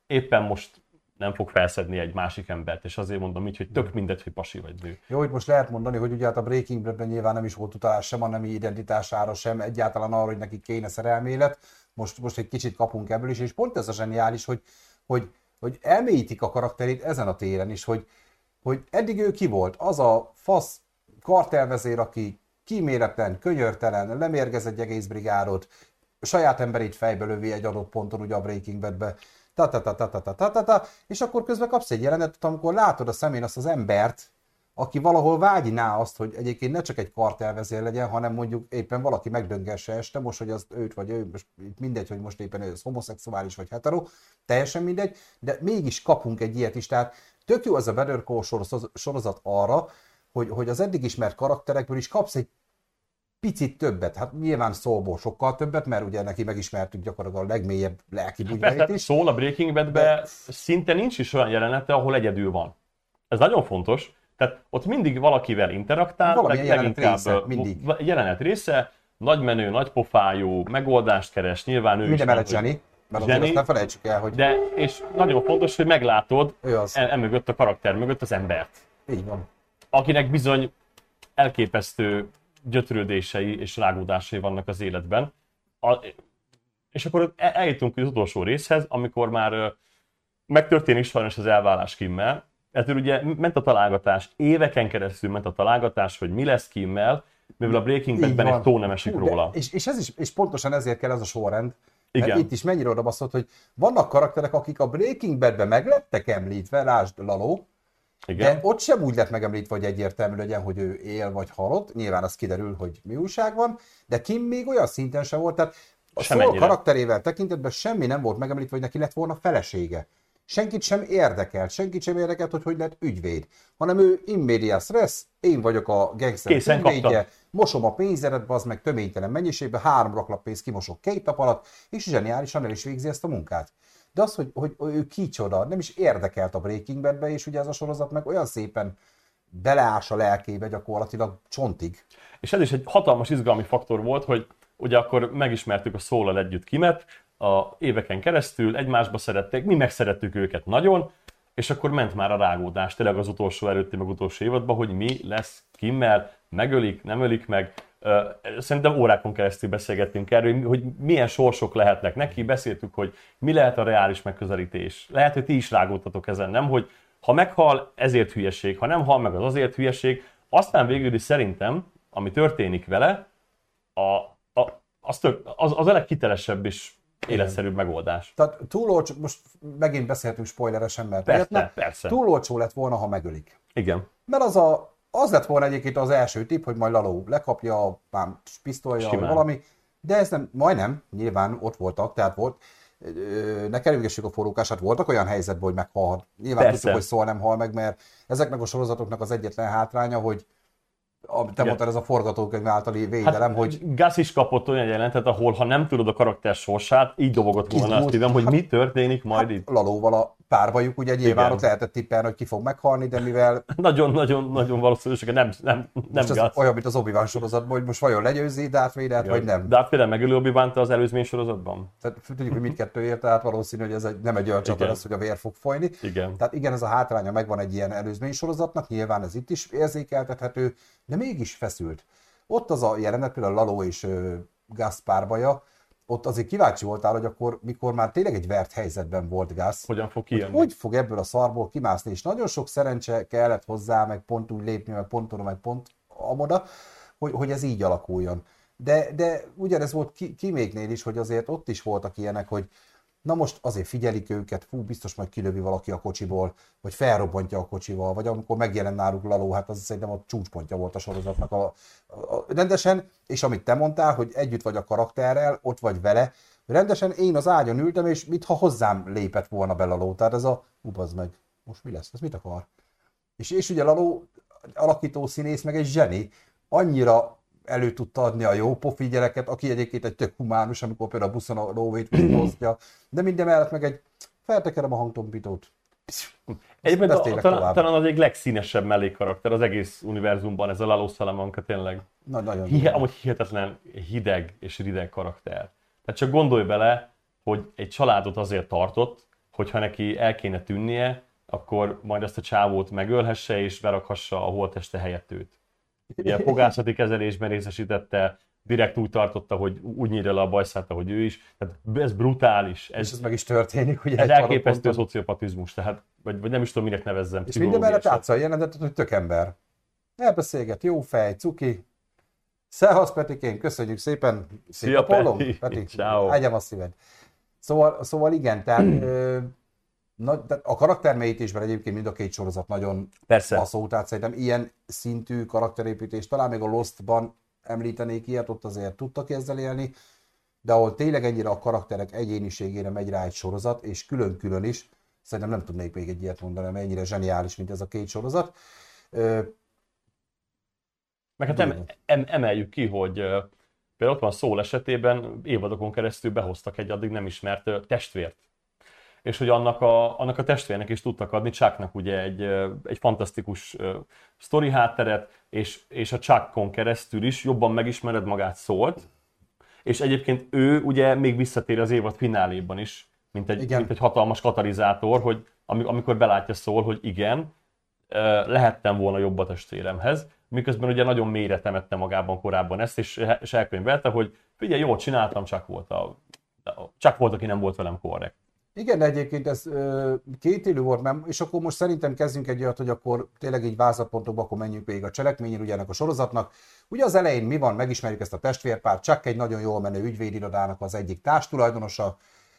Éppen most nem fog felszedni egy másik embert, és azért mondom így, hogy tök mindegy, hogy pasi vagy nő. Jó, hogy most lehet mondani, hogy ugye hát a Breaking Badben nyilván nem is volt utalás sem a nemi identitására, sem egyáltalán arra, hogy neki kéne szerelmélet. Most, most egy kicsit kapunk ebből is, és pont ez a zseniális, hogy, hogy, hogy elmélyítik a karakterét ezen a téren is, hogy, hogy eddig ő ki volt, az a fasz kartelvezér, aki kíméletlen, könyörtelen, lemérgez egy egész brigádot, saját emberét fejbe lövi egy adott ponton ugye a Breaking Badbe, ta ta ta ta ta ta ta ta ta. És akkor közben kapsz egy jelenetet, amikor látod a szemén azt az embert, aki valahol vágyná azt, hogy egyébként ne csak egy kartelvezér legyen, hanem mondjuk éppen valaki megdöngesse este, most, hogy az őt vagy ő, most mindegy, hogy most éppen ő az homoszexuális vagy hetero, teljesen mindegy, de mégis kapunk egy ilyet is, tehát tök jó ez a Better Call sorozat arra, hogy, hogy az eddig ismert karakterekből is kapsz egy picit többet. Hát nyilván szóból sokkal többet, mert ugye neki megismertük gyakorlatilag a legmélyebb lelki bugyreit is. szól a Breaking Badbe, De- szinte nincs is olyan jelenete, ahol egyedül van. Ez nagyon fontos. Tehát ott mindig valakivel interaktál, Valamilyen leg- jelenet része, mindig. Jelenet része, nagy menő, nagy pofájú, megoldást keres, nyilván ő is. Minden mellett hogy- Jenny, mert Jenny. azt nem felejtsük el, hogy De, és nagyon fontos, hogy meglátod e, emögött a karakter mögött az embert, Így van. akinek bizony elképesztő gyötrődései és rágódásai vannak az életben. A, és akkor el- eljutunk az utolsó részhez, amikor már megtörténik sajnos az elválás Kimmel. Ezért ugye ment a találgatás, éveken keresztül ment a találgatás, hogy mi lesz Kimmel, mivel a Breaking Badben egy szó nem esik Hú, de- róla. És, és, ez is, és pontosan ezért kell ez a sorrend. Mert Igen. itt is mennyire oda baszott, hogy vannak karakterek, akik a Breaking Badben meg lettek említve, lásd Laló, Igen. de ott sem úgy lett megemlítve, hogy egyértelmű legyen, hogy ő él vagy halott. Nyilván az kiderül, hogy mi újság van, de Kim még olyan szinten sem volt, tehát a Saul karakterével tekintetben semmi nem volt megemlítve, hogy neki lett volna felesége. Senkit sem érdekelt, senkit sem érdekelt, hogy hogy lett ügyvéd, hanem ő immedias res, én vagyok a gangster Készen ügyvédje, mosom a pénzedet, bazd meg töménytelen mennyiségben, három raklap pénzt kimosok két nap alatt, és zseniálisan el is végzi ezt a munkát. De az, hogy, hogy ő kicsoda, nem is érdekelt a Breaking Badbe, és ugye ez a sorozat meg olyan szépen beleás a lelkébe gyakorlatilag csontig. És ez is egy hatalmas izgalmi faktor volt, hogy ugye akkor megismertük a szólal együtt Kimet, a éveken keresztül egymásba szerették, mi megszerettük őket nagyon, és akkor ment már a rágódás, tényleg az utolsó előtti, meg utolsó évadban, hogy mi lesz Kimmel, megölik, nem ölik meg. Szerintem órákon keresztül beszélgettünk erről, hogy milyen sorsok lehetnek neki, beszéltük, hogy mi lehet a reális megközelítés. Lehet, hogy ti is rágódtatok ezen, nem, hogy ha meghal, ezért hülyeség, ha nem hal meg, az azért hülyeség. Aztán végül is szerintem, ami történik vele, a, a, az, tök, az, az a legkitelesebb és életszerűbb megoldás. Tehát túl olcsó, most megint beszélhetünk spoileresen, mert Persze, persze. túl olcsó lett volna, ha megölik. Igen. Mert az, a, az lett volna egyébként az első tipp, hogy majd Laló lekapja a pám pisztolya, vagy valami, de ez nem, majdnem, nyilván ott voltak, tehát volt, ne kerülgessük a forrókását, voltak olyan helyzetben, hogy meghalhat. Nyilván Persze. tudjuk, hogy szól nem hal meg, mert ezeknek a sorozatoknak az egyetlen hátránya, hogy a, te mondtad, ez a forgatókönyv általi védelem, Hát, hogy Gus is kapott olyan jelentet, ahol ha nem tudod a karakter sorsát, így dobogott volna azt szívem, hogy mi történik majd itt. Lalóval a párbajuk, ugye nyilván ott lehetett tippelni, hogy ki fog meghalni, de mivel Nagyon-nagyon-nagyon valószínűleg nem, nem, nem Gus. olyan, mint az obi sorozatban, hogy most vajon legyőzi Darth Vader-t, vagy nem. De hát például megölő obi az előzmény sorozatban? Tehát tudjuk, hogy mindkettő ért, tehát valószínű, hogy ez egy, nem egy olyan csata lesz, hogy a vér fog folyni. Igen. Tehát igen, ez a hátránya megvan egy ilyen előzmény sorozatnak, nyilván ez itt is érzékeltethető, de mégis feszült. Ott az a jelenet, például Laló és Gus párbaja, ott azért kíváncsi voltál, hogy akkor, mikor már tényleg egy vert helyzetben volt Gus, Hogyan fog hogy, kijönni? hogy fog ebből a szarból kimászni, és nagyon sok szerencse kellett hozzá, meg pont úgy lépni, meg pont oda, meg pont amoda, hogy, hogy ez így alakuljon. De, de ugyanez volt ki, kiméknél is, hogy azért ott is voltak ilyenek, hogy na most azért figyelik őket, fú, biztos majd kilövi valaki a kocsiból, vagy felrobbantja a kocsival, vagy amikor megjelent náluk Laló, hát az szerintem a csúcspontja volt a sorozatnak a, a, a, rendesen, és amit te mondtál, hogy együtt vagy a karakterrel, ott vagy vele, rendesen én az ágyon ültem, és mintha hozzám lépett volna be Laló, tehát ez a, ubazd meg, most mi lesz, ez mit akar? És, és ugye Laló alakító színész, meg egy zseni, annyira elő tudta adni a jó pofi gyereket, aki egyébként egy tök humánus, amikor például a buszon a lóvét hozja, de minden mellett meg egy feltekerem a hangtompítót. Egyébként a, talán, tovább. talán az egyik legszínesebb mellékkarakter az egész univerzumban, ez a Lalo Salamanca tényleg. Na, nagyon Hihe, amúgy hihetetlen hideg és rideg karakter. Tehát csak gondolj bele, hogy egy családot azért tartott, hogyha neki el kéne tűnnie, akkor majd ezt a csávót megölhesse és berakhassa a holteste helyett őt. Ugye a fogászati kezelésben részesítette, direkt úgy tartotta, hogy úgy nyírja le a bajszát, ahogy ő is. Tehát ez brutális. És Ez, ez meg is történik, ugye ez elképesztő padon. szociopatizmus, tehát, vagy, vagy nem is tudom, minek nevezzem. És minden mellett a jelenetet, hogy tök ember. Elbeszélget, jó fej, cuki. Szevasz Petikén, köszönjük szépen. Szép Szia, napolom, Peti. Peti. Ciao. Ágyam a szíved. Szóval, szóval igen, tehát na, tehát a karaktermélyítésben egyébként mind a két sorozat nagyon Persze. baszó, tehát szerintem ilyen szintű karakterépítés, talán még a Lostban említenék ilyet, ott azért tudtak ezzel élni, de ahol tényleg ennyire a karakterek egyéniségére megy rá egy sorozat, és külön-külön is, szerintem nem tudnék még egy ilyet mondani, mert ennyire zseniális, mint ez a két sorozat. Ö, Meg hát em, em, emeljük ki, hogy például ott van Szól esetében évadokon keresztül behoztak egy addig nem ismert testvért. És hogy annak a, annak a testvérnek is tudtak adni Chucknak ugye egy, egy fantasztikus sztori hátteret, és, és a Chuckon keresztül is jobban megismered magát Szólt, és egyébként ő ugye még visszatér az évad fináléban is, mint egy, Igen. mint egy hatalmas katalizátor, hogy ami- amikor belátja szól, hogy igen, lehettem volna jobb a testvéremhez, miközben ugye nagyon mélyre temette magában korábban ezt, és, és elkönyvelte, hogy figyelj, jól csináltam, csak volt a, csak volt, aki nem volt velem korrekt. Igen, egyébként ez két élő volt, mert, és akkor most szerintem kezdjünk egy olyat, hogy akkor tényleg így vázlatpontokba, akkor menjünk végig a cselekményén, ugye ennek a sorozatnak. Ugye az elején mi van, megismerjük ezt a testvérpárt, csak egy nagyon jól menő ügyvédirodának az egyik társtulajdonosa,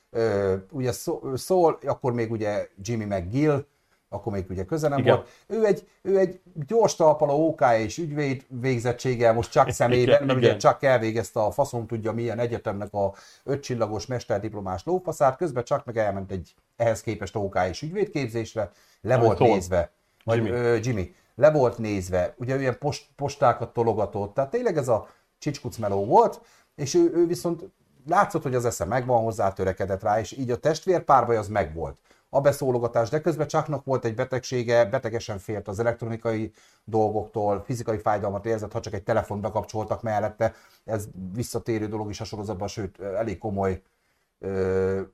ö, ugye szó- szól, akkor még ugye Jimmy McGill, akkor még ugye köze nem Igen. volt. Ő egy, ő egy gyors talpaló OK és ügyvéd végzettséggel most csak szemében, Igen, mert ugye csak elvégezte a faszom tudja milyen egyetemnek a ötcsillagos mesterdiplomás lófaszát, közben csak meg elment egy ehhez képest OK és ügyvédképzésre, le volt tol. nézve. Vagy Jimmy. Ö, Jimmy. Le volt nézve, ugye olyan post, postákat tologatott, tehát tényleg ez a csicskucmeló volt, és ő, ő viszont látszott, hogy az esze megvan hozzá, törekedett rá, és így a testvérpárbaj az megvolt. A beszólogatás, de közben Chucknak volt egy betegsége, betegesen félt az elektronikai dolgoktól, fizikai fájdalmat érzett, ha csak egy telefon bekapcsoltak mellette. Ez visszatérő dolog is a sorozatban, sőt, elég komoly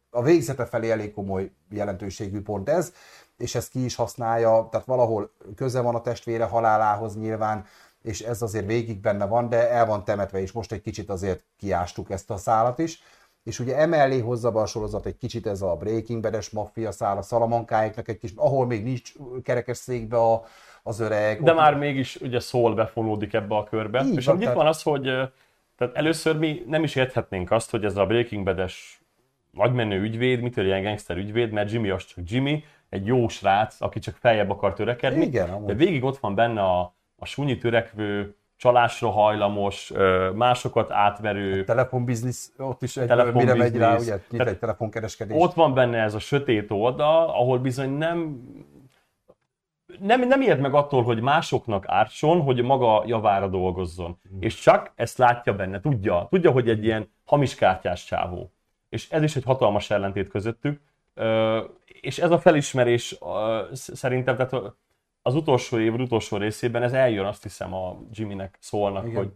a végzete felé elég komoly jelentőségű pont ez, és ezt ki is használja, tehát valahol köze van a testvére halálához nyilván, és ez azért végig benne van, de el van temetve, és most egy kicsit azért kiástuk ezt a szálat is. És ugye emellé hozza be a sorozat egy kicsit ez a Breaking Bad-es maffia szál, a szalamankáiknak egy kis, ahol még nincs kerekes székbe a, az öreg. De ott- már mégis ugye szól befonódik ebbe a körbe. Így és van, itt tehát- van az, hogy tehát először mi nem is érthetnénk azt, hogy ez a Breaking Bad-es nagymenő ügyvéd, mitől ilyen gangster ügyvéd, mert Jimmy az csak Jimmy, egy jó srác, aki csak feljebb akar törekedni. Igen, amúgy. de végig ott van benne a, a sunyi törekvő, csalásra hajlamos, másokat átverő, telefonbiznisz, ott is egy, Telefonbiznisz. mire megy rá, ugye, nyit egy telefonkereskedés. ott van benne ez a sötét oldal, ahol bizony nem nem, nem ijed meg attól, hogy másoknak ártson, hogy maga javára dolgozzon. És csak ezt látja benne, tudja, tudja, hogy egy ilyen hamis kártyás csávó. És ez is egy hatalmas ellentét közöttük. És ez a felismerés szerintem, tehát az utolsó év utolsó részében ez eljön, azt hiszem a Jimmynek szólnak, Igen. hogy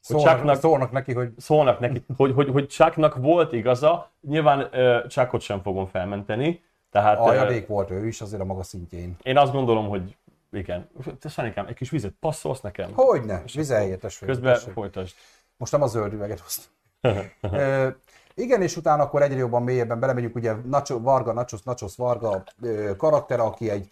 szólnak, Chucknak- szólnak neki, hogy szólnak neki, hogy, hogy, hogy Chucknak volt igaza, nyilván uh, Chuckot sem fogom felmenteni, tehát ö, aljadék volt ő is azért a maga szintjén. én azt gondolom, hogy igen. Te Sanikám, egy kis vizet passzolsz nekem? Hogyne, vizeljét, tessék. Közben tessék. folytasd. Most nem a zöld üveget hoztam. Igen, és utána akkor egyre jobban mélyebben belemegyünk, ugye Nacho, Varga, Nachos, Nachos Varga ö, karakter, aki egy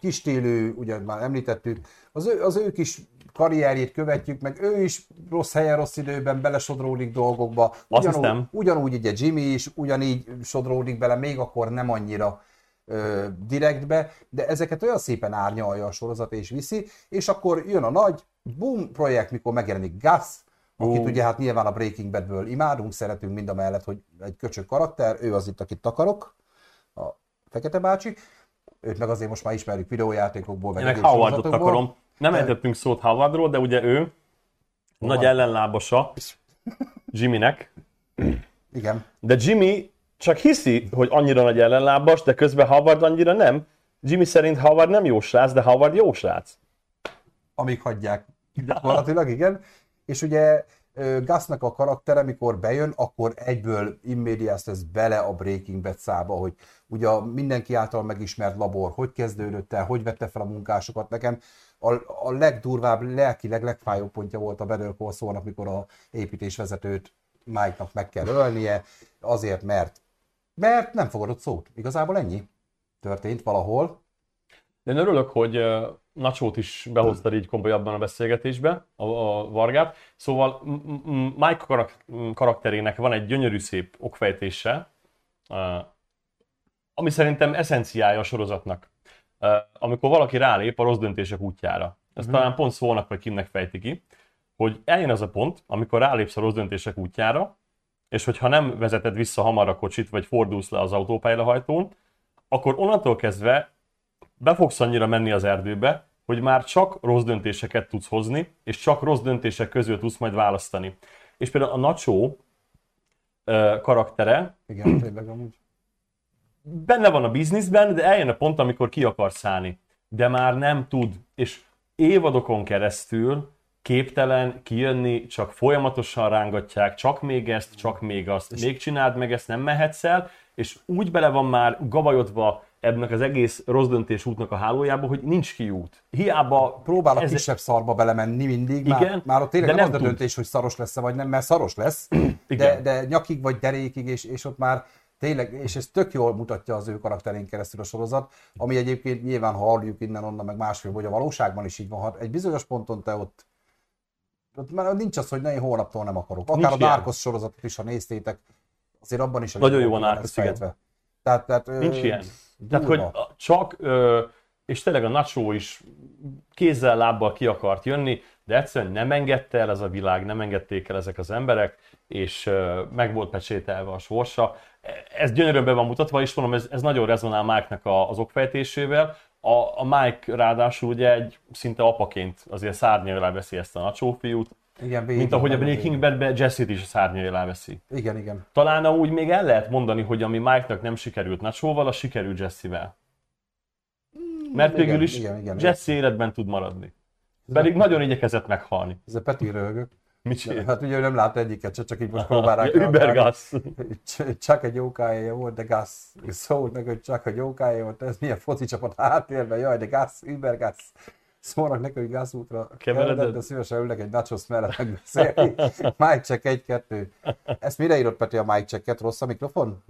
kistélő, ugye már említettük, az ő, az ő kis karrierjét követjük, meg ő is rossz helyen, rossz időben belesodródik dolgokba. Ugyanúgy, ugyanúgy ugye Jimmy is ugyanígy sodródik bele, még akkor nem annyira ö, direktbe, de ezeket olyan szépen árnyalja a sorozat és viszi, és akkor jön a nagy boom projekt, mikor megjelenik Gus, akit Ú. ugye hát nyilván a Breaking Badből imádunk, szeretünk mind a mellett, hogy egy köcsög karakter, ő az itt, akit akarok, a Fekete bácsi, őt meg azért most már ismerjük videójátékokból, meg Én meg Howardot akarom. Nem De- ejtettünk szót Howardról, de ugye ő nagy van? ellenlábasa Jimmynek, Igen, de Jimmy csak hiszi, hogy annyira nagy ellenlábas, de közben Howard annyira nem. Jimmy szerint Howard nem jó srác, de Howard jó srác. amíg hagyják. Gyakorlatilag, igen. És ugye ö, Gusnak a karaktere, mikor bejön, akkor egyből immediás lesz bele a Breaking Bad szába, hogy ugye mindenki által megismert labor, hogy kezdődött el, hogy vette fel a munkásokat. Nekem a, a legdurvább, lelkileg legfájóbb pontja volt a Better Call Saul-nak, a építésvezetőt Mike-nak meg kell ölnie, azért, mert mert nem fogadott szót. Igazából ennyi történt valahol. De én örülök, hogy Nacsót is behoztad így komolyabban a beszélgetésbe, a, a Vargát. Szóval Mike karak- karakterének van egy gyönyörű szép okfejtése, ami szerintem eszenciája a sorozatnak. Amikor valaki rálép a rossz döntések útjára. Ezt talán pont szólnak, vagy Kimnek fejti ki, hogy eljön az a pont, amikor rálépsz a rossz döntések útjára, és hogyha nem vezeted vissza hamar a kocsit, vagy fordulsz le az autópályahajtón, akkor onnantól kezdve be fogsz annyira menni az erdőbe, hogy már csak rossz döntéseket tudsz hozni, és csak rossz döntések közül tudsz majd választani. És például a Nacho karaktere, Igen, tényleg amúgy. benne van a bizniszben, de eljön a pont, amikor ki akar szállni. De már nem tud. És évadokon keresztül képtelen kijönni, csak folyamatosan rángatják, csak még ezt, csak még azt, még csináld meg ezt, nem mehetsz el, és úgy bele van már gabajodva ebben az egész rossz döntés útnak a hálójába, hogy nincs kiút. Hiába Próbál a ez- kisebb szarba belemenni mindig, már, Igen, már ott tényleg de nem, nem az a döntés, hogy szaros lesz vagy nem, mert szaros lesz, de, Igen. de nyakig vagy derékig, és, és ott már tényleg, és ez tök jól mutatja az ő karakterén keresztül a sorozat, ami egyébként nyilván, ha halljuk innen-onnan, meg másfél, hogy a valóságban is így van, ha egy bizonyos ponton te ott ott már nincs az, hogy ne, én holnaptól nem akarok. Akár Nincs a ilyen. Narcos sorozatot is, ha néztétek, azért abban is Nagyon jó van Narcos, igen. Tehát, tehát, ö, Nincs ilyen. Tehát, hogy durva. csak, ö, és tényleg a Nacho is kézzel, lábbal ki akart jönni, de egyszerűen nem engedte el ez a világ, nem engedték el ezek az emberek, és ö, meg volt pecsételve a sorsa. Ez gyönyörűen be van mutatva, és mondom, ez, ez nagyon rezonál Mike-nak a, az okfejtésével. A, a Mike ráadásul ugye egy szinte apaként azért szárnyai alá veszi ezt a Nacho fiút, Igen, mint végig, ahogy a Breaking végig. Badben Jesse-t is a szárnyai alá veszi. Igen, igen. Talán úgy még el lehet mondani, hogy ami Mike-nak nem sikerült Nacho-val, az sikerült Jesse-vel. Mert igen, végül is igen, igen, Jesse életben tud maradni. Pedig nagyon igyekezett meghalni. Ez a Peti. Mit csinál? Hát ugye ő nem lát egyiket se, csak így most próbál. Übergas. Cs- Csak egy jókája volt, de gas. Szólt meg, hogy csak egy jókája volt. Ez milyen foci csapat a háttérben, jaj, de gas, Übergas. Szólnak neki, hogy gázútra keveredett, de szívesen ülnek egy nachos mellett megbeszélni. Mike check egy-kettő. Ezt mire írott Peti a Mike checket? Rossz a mikrofon?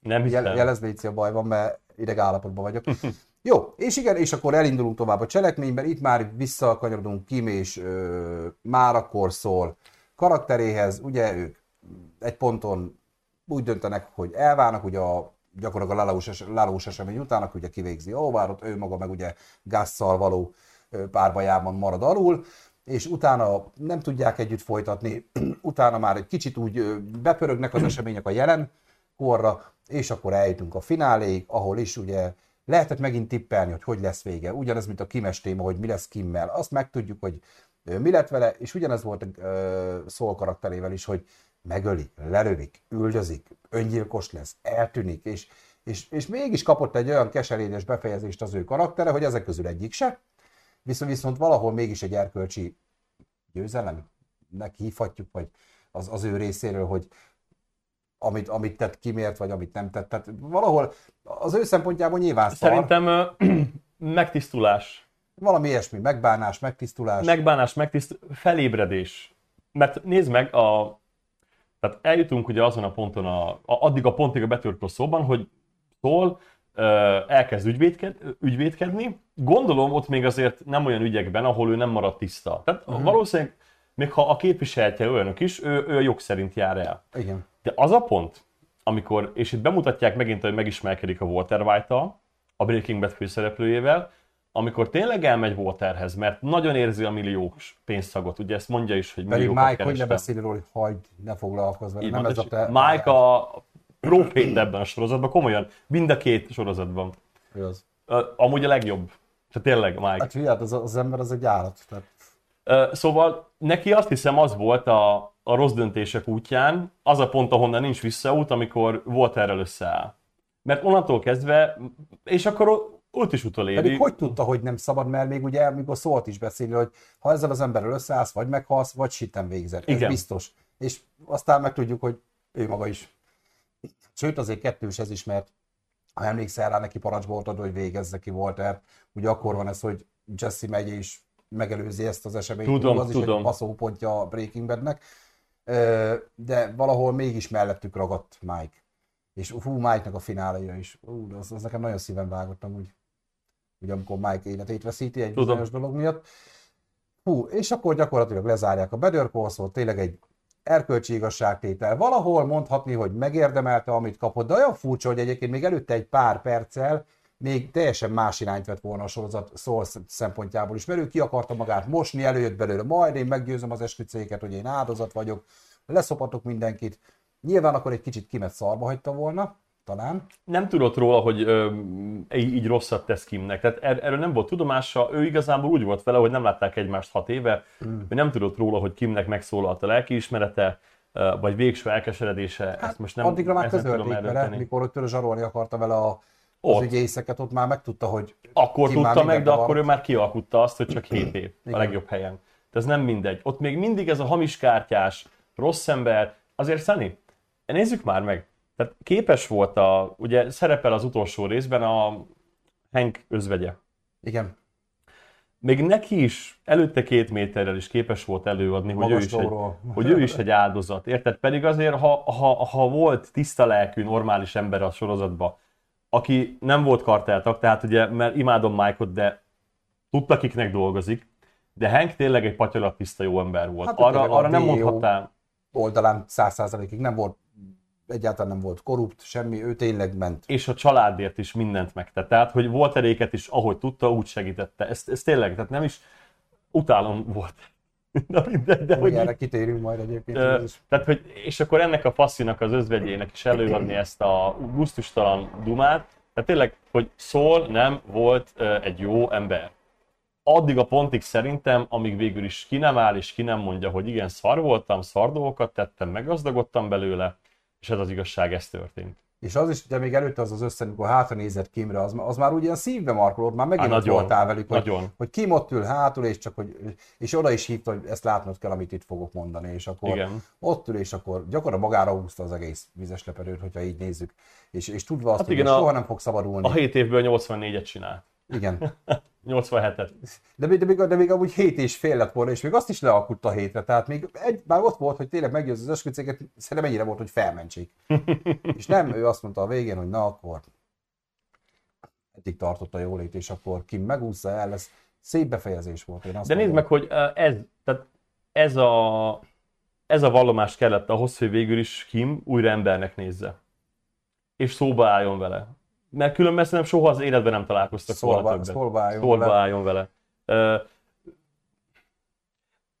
Nem Jel, hiszem. jelezd légy a baj van, mert ideg állapotban vagyok. Jó, és igen, és akkor elindulunk tovább a cselekményben, itt már visszakanyarodunk Kim és ö, már akkor szól karakteréhez, ugye ők egy ponton úgy döntenek, hogy elválnak, ugye a gyakorlatilag a lelós, es- lelós esemény után, akkor ugye kivégzi Óvárot, ő maga meg ugye Gasszal való párbajában marad alul, és utána nem tudják együtt folytatni, utána már egy kicsit úgy bepörögnek az események a jelen korra, és akkor eljutunk a fináléig, ahol is ugye lehetett megint tippelni, hogy hogy lesz vége. Ugyanez, mint a Kimes téma, hogy mi lesz Kimmel. Azt megtudjuk, hogy mi lett vele, és ugyanez volt ö, Szól karakterével is, hogy megölik, lelövik, üldözik, öngyilkos lesz, eltűnik, és, és, és mégis kapott egy olyan keserényes befejezést az ő karaktere, hogy ezek közül egyik se, viszont, viszont valahol mégis egy erkölcsi győzelemnek hívhatjuk, vagy az, az ő részéről, hogy amit, amit tett kimért, vagy amit nem tett. Tehát valahol az ő szempontjából nyilván szar, Szerintem ö, megtisztulás. valami ilyesmi, megbánás, megtisztulás. Megbánás, megtiszt, felébredés. Mert nézd meg, a, tehát eljutunk ugye azon a ponton, a, a, addig a pontig a betörtő szóban, hogy szól, elkezd ügyvédked, ügyvédkedni. Gondolom ott még azért nem olyan ügyekben, ahol ő nem marad tiszta. Tehát Mhm. valószínűleg, még ha a képviseltje olyanok is, ő, ő a jog szerint jár el. Igen. De az a pont, amikor, és itt bemutatják megint, hogy megismerkedik a Walter white a Breaking Bad főszereplőjével, amikor tényleg elmegy Walterhez, mert nagyon érzi a milliós pénzszagot, ugye ezt mondja is, hogy Pedig Mike, hogy ne kerestem. beszél róla, hogy hagyd, ne foglalkozz vele. Nem ez a te... Mike a profét ebben a sorozatban, komolyan, mind a két sorozatban. Igaz. Amúgy a legjobb. Tehát tényleg, Mike. Hát figyelj, az, az ember az egy állat. Tehát Szóval neki azt hiszem az volt a, a rossz döntések útján, az a pont, ahonnan nincs visszaút, amikor volt erről összeáll. Mert onnantól kezdve, és akkor ott is utoléri. Pedig hogy tudta, hogy nem szabad, mert még ugye, amikor szólt is beszélni, hogy ha ezzel az emberrel összeállsz, vagy meghalsz, vagy sitten végzed. Ez Igen. biztos. És aztán megtudjuk, hogy ő maga is. Sőt, azért kettős ez is, mert ha emlékszel rá, neki parancs volt adva, hogy végezze ki Walter. Ugye akkor van ez, hogy Jesse megy és megelőzi ezt az eseményt. Tudom, az is tudom. egy baszópontja a Breaking Badnek. De valahol mégis mellettük ragadt Mike. És hú, Mike-nak a fináléja is. Ú, az, az nekem nagyon szíven vágott amúgy. Ugye amikor Mike életét veszíti egy Tudom. bizonyos dolog miatt. Hú, és akkor gyakorlatilag lezárják a Better Call tényleg egy erkölcsi igazságtétel. Valahol mondhatni, hogy megérdemelte, amit kapott, de olyan furcsa, hogy egyébként még előtte egy pár perccel még teljesen más irányt vett volna a sorozat szól szempontjából is, mert ő ki akarta magát mosni, előjött belőle, majd én meggyőzöm az esküdtszéket, hogy én áldozat vagyok, leszopatok mindenkit. Nyilván akkor egy kicsit kimet szarba hagyta volna, talán. Nem tudott róla, hogy ö, így, rosszat tesz Kimnek. Tehát er, erről nem volt tudomása. Ő igazából úgy volt vele, hogy nem látták egymást hat éve. Mm. Ő nem tudott róla, hogy Kimnek megszólalt a lelkiismerete, vagy végső elkeseredése. Hát, ezt most nem, Addigra már közölték vele, mikor ott tőle zsarolni akarta vele a, az Ott. ügyészeket, ott már megtudta, hogy Akkor tudta meg, de mindenben akkor van. ő már kialkutta azt, hogy csak 7 év a legjobb helyen. De ez nem mindegy. Ott még mindig ez a hamis kártyás, rossz ember. Azért Szani, nézzük már meg. Tehát képes volt a, ugye szerepel az utolsó részben a Hank özvegye. Igen, Még neki is előtte két méterrel is képes volt előadni, hogy ő, is egy, hogy ő is egy áldozat. Érted? Pedig azért, ha, ha, ha volt tiszta lelkű, normális ember a sorozatban, aki nem volt karteltak, tehát ugye, mert imádom Mike-ot, de tudta, kiknek dolgozik, de Hank tényleg egy patyalat tiszta jó ember volt. Hát, arra, arra nem DO mondhatnál, oldalán száz százalékig nem volt, egyáltalán nem volt korrupt, semmi, ő tényleg ment. és a családért is mindent megtett. Tehát, hogy volt eréket is, ahogy tudta, úgy segítette. Ez, ez tényleg, tehát nem is utálom volt. Na mindegy, de Hogy hogy erre kitérünk majd egyébként. Ö, tehát, hogy, és akkor ennek a passzinak az özvegyének is előadni ezt a gusztustalan dumát. Tehát tényleg, hogy szól nem volt ö, egy jó ember. Addig a pontig szerintem, amíg végül is ki nem áll és ki nem mondja, hogy igen, szar voltam, szar dolgokat tettem, meggazdagodtam belőle, és ez az igazság, ez történt. És az is, ugye még előtte az az össze, amikor hátra nézett Kimre, az, az már ilyen szívbe markolód, már megint Á, nagyon, voltál velük, hogy, nagyon. hogy Kim ott ül hátul, és csak hogy, és oda is hívta, hogy ezt látnod kell, amit itt fogok mondani, és akkor Igen. ott ül, és akkor gyakorlatilag magára húzta az egész vizes leperőt, hogyha így nézzük, és, és tudva azt, Hát hogy igen, a- soha nem fog szabadulni. A 7 évből 84-et csinál. Igen. 87-et. De, még- de, még, de még amúgy 7 és fél lett volna, és még azt is lealkutta a hétre. Tehát még egy, már ott volt, hogy tényleg meggyőz az esküdtséget, szerintem ennyire volt, hogy felmentsék. és nem, ő azt mondta a végén, hogy na akkor eddig tartott a jólét, és akkor Kim megúszza el, ez szép befejezés volt. Én azt De nézd meg, hogy ö, ez, tehát ez a, ez a vallomás kellett ahhoz, hogy végül is Kim újra embernek nézze. És szóba álljon vele. Mert különben szerintem soha az életben nem találkoztak volna többet. szólva álljon Szólba vele. álljon vele. Ö,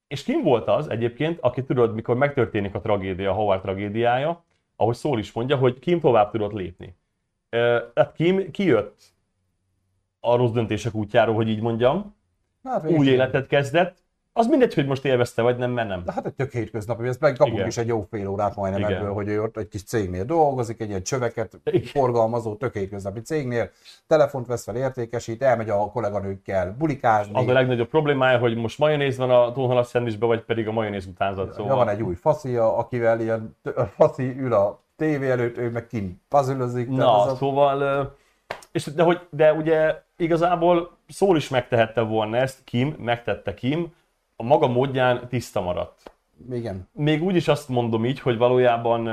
és Kim volt az egyébként, aki tudod, mikor megtörténik a tragédia, a Howard tragédiája, ahogy Szól is mondja, hogy Kim tovább tudott lépni. Ö, Tehát Kim kijött a rossz döntések útjáról, hogy így mondjam, Hát, új életet kezdett, az mindegy, hogy most élvezte vagy nem, mert nem. De hát egy tök hétköznapi, ezt meg kapunk Igen. is egy jó fél órát majdnem Igen. ebből, hogy ő ott egy kis cégnél dolgozik, egy ilyen csöveket Igen. forgalmazó, tök hétköznapi cégnél, telefont vesz fel, értékesít, elmegy a kolléganőkkel bulikázni, Az a legnagyobb problémája, hogy most majonéz van a tónhalas szendvicsbe, vagy pedig a majonéz utánzat. Szóval... Ja, van egy új faszia, akivel ilyen faszi ül a tévé előtt, ő meg kint puzzle Na, a... szóval, és de, hogy, de ugye igazából Szól is megtehette volna ezt, Kim, megtette Kim, a maga módján tiszta maradt. Igen. Még úgy is azt mondom így, hogy valójában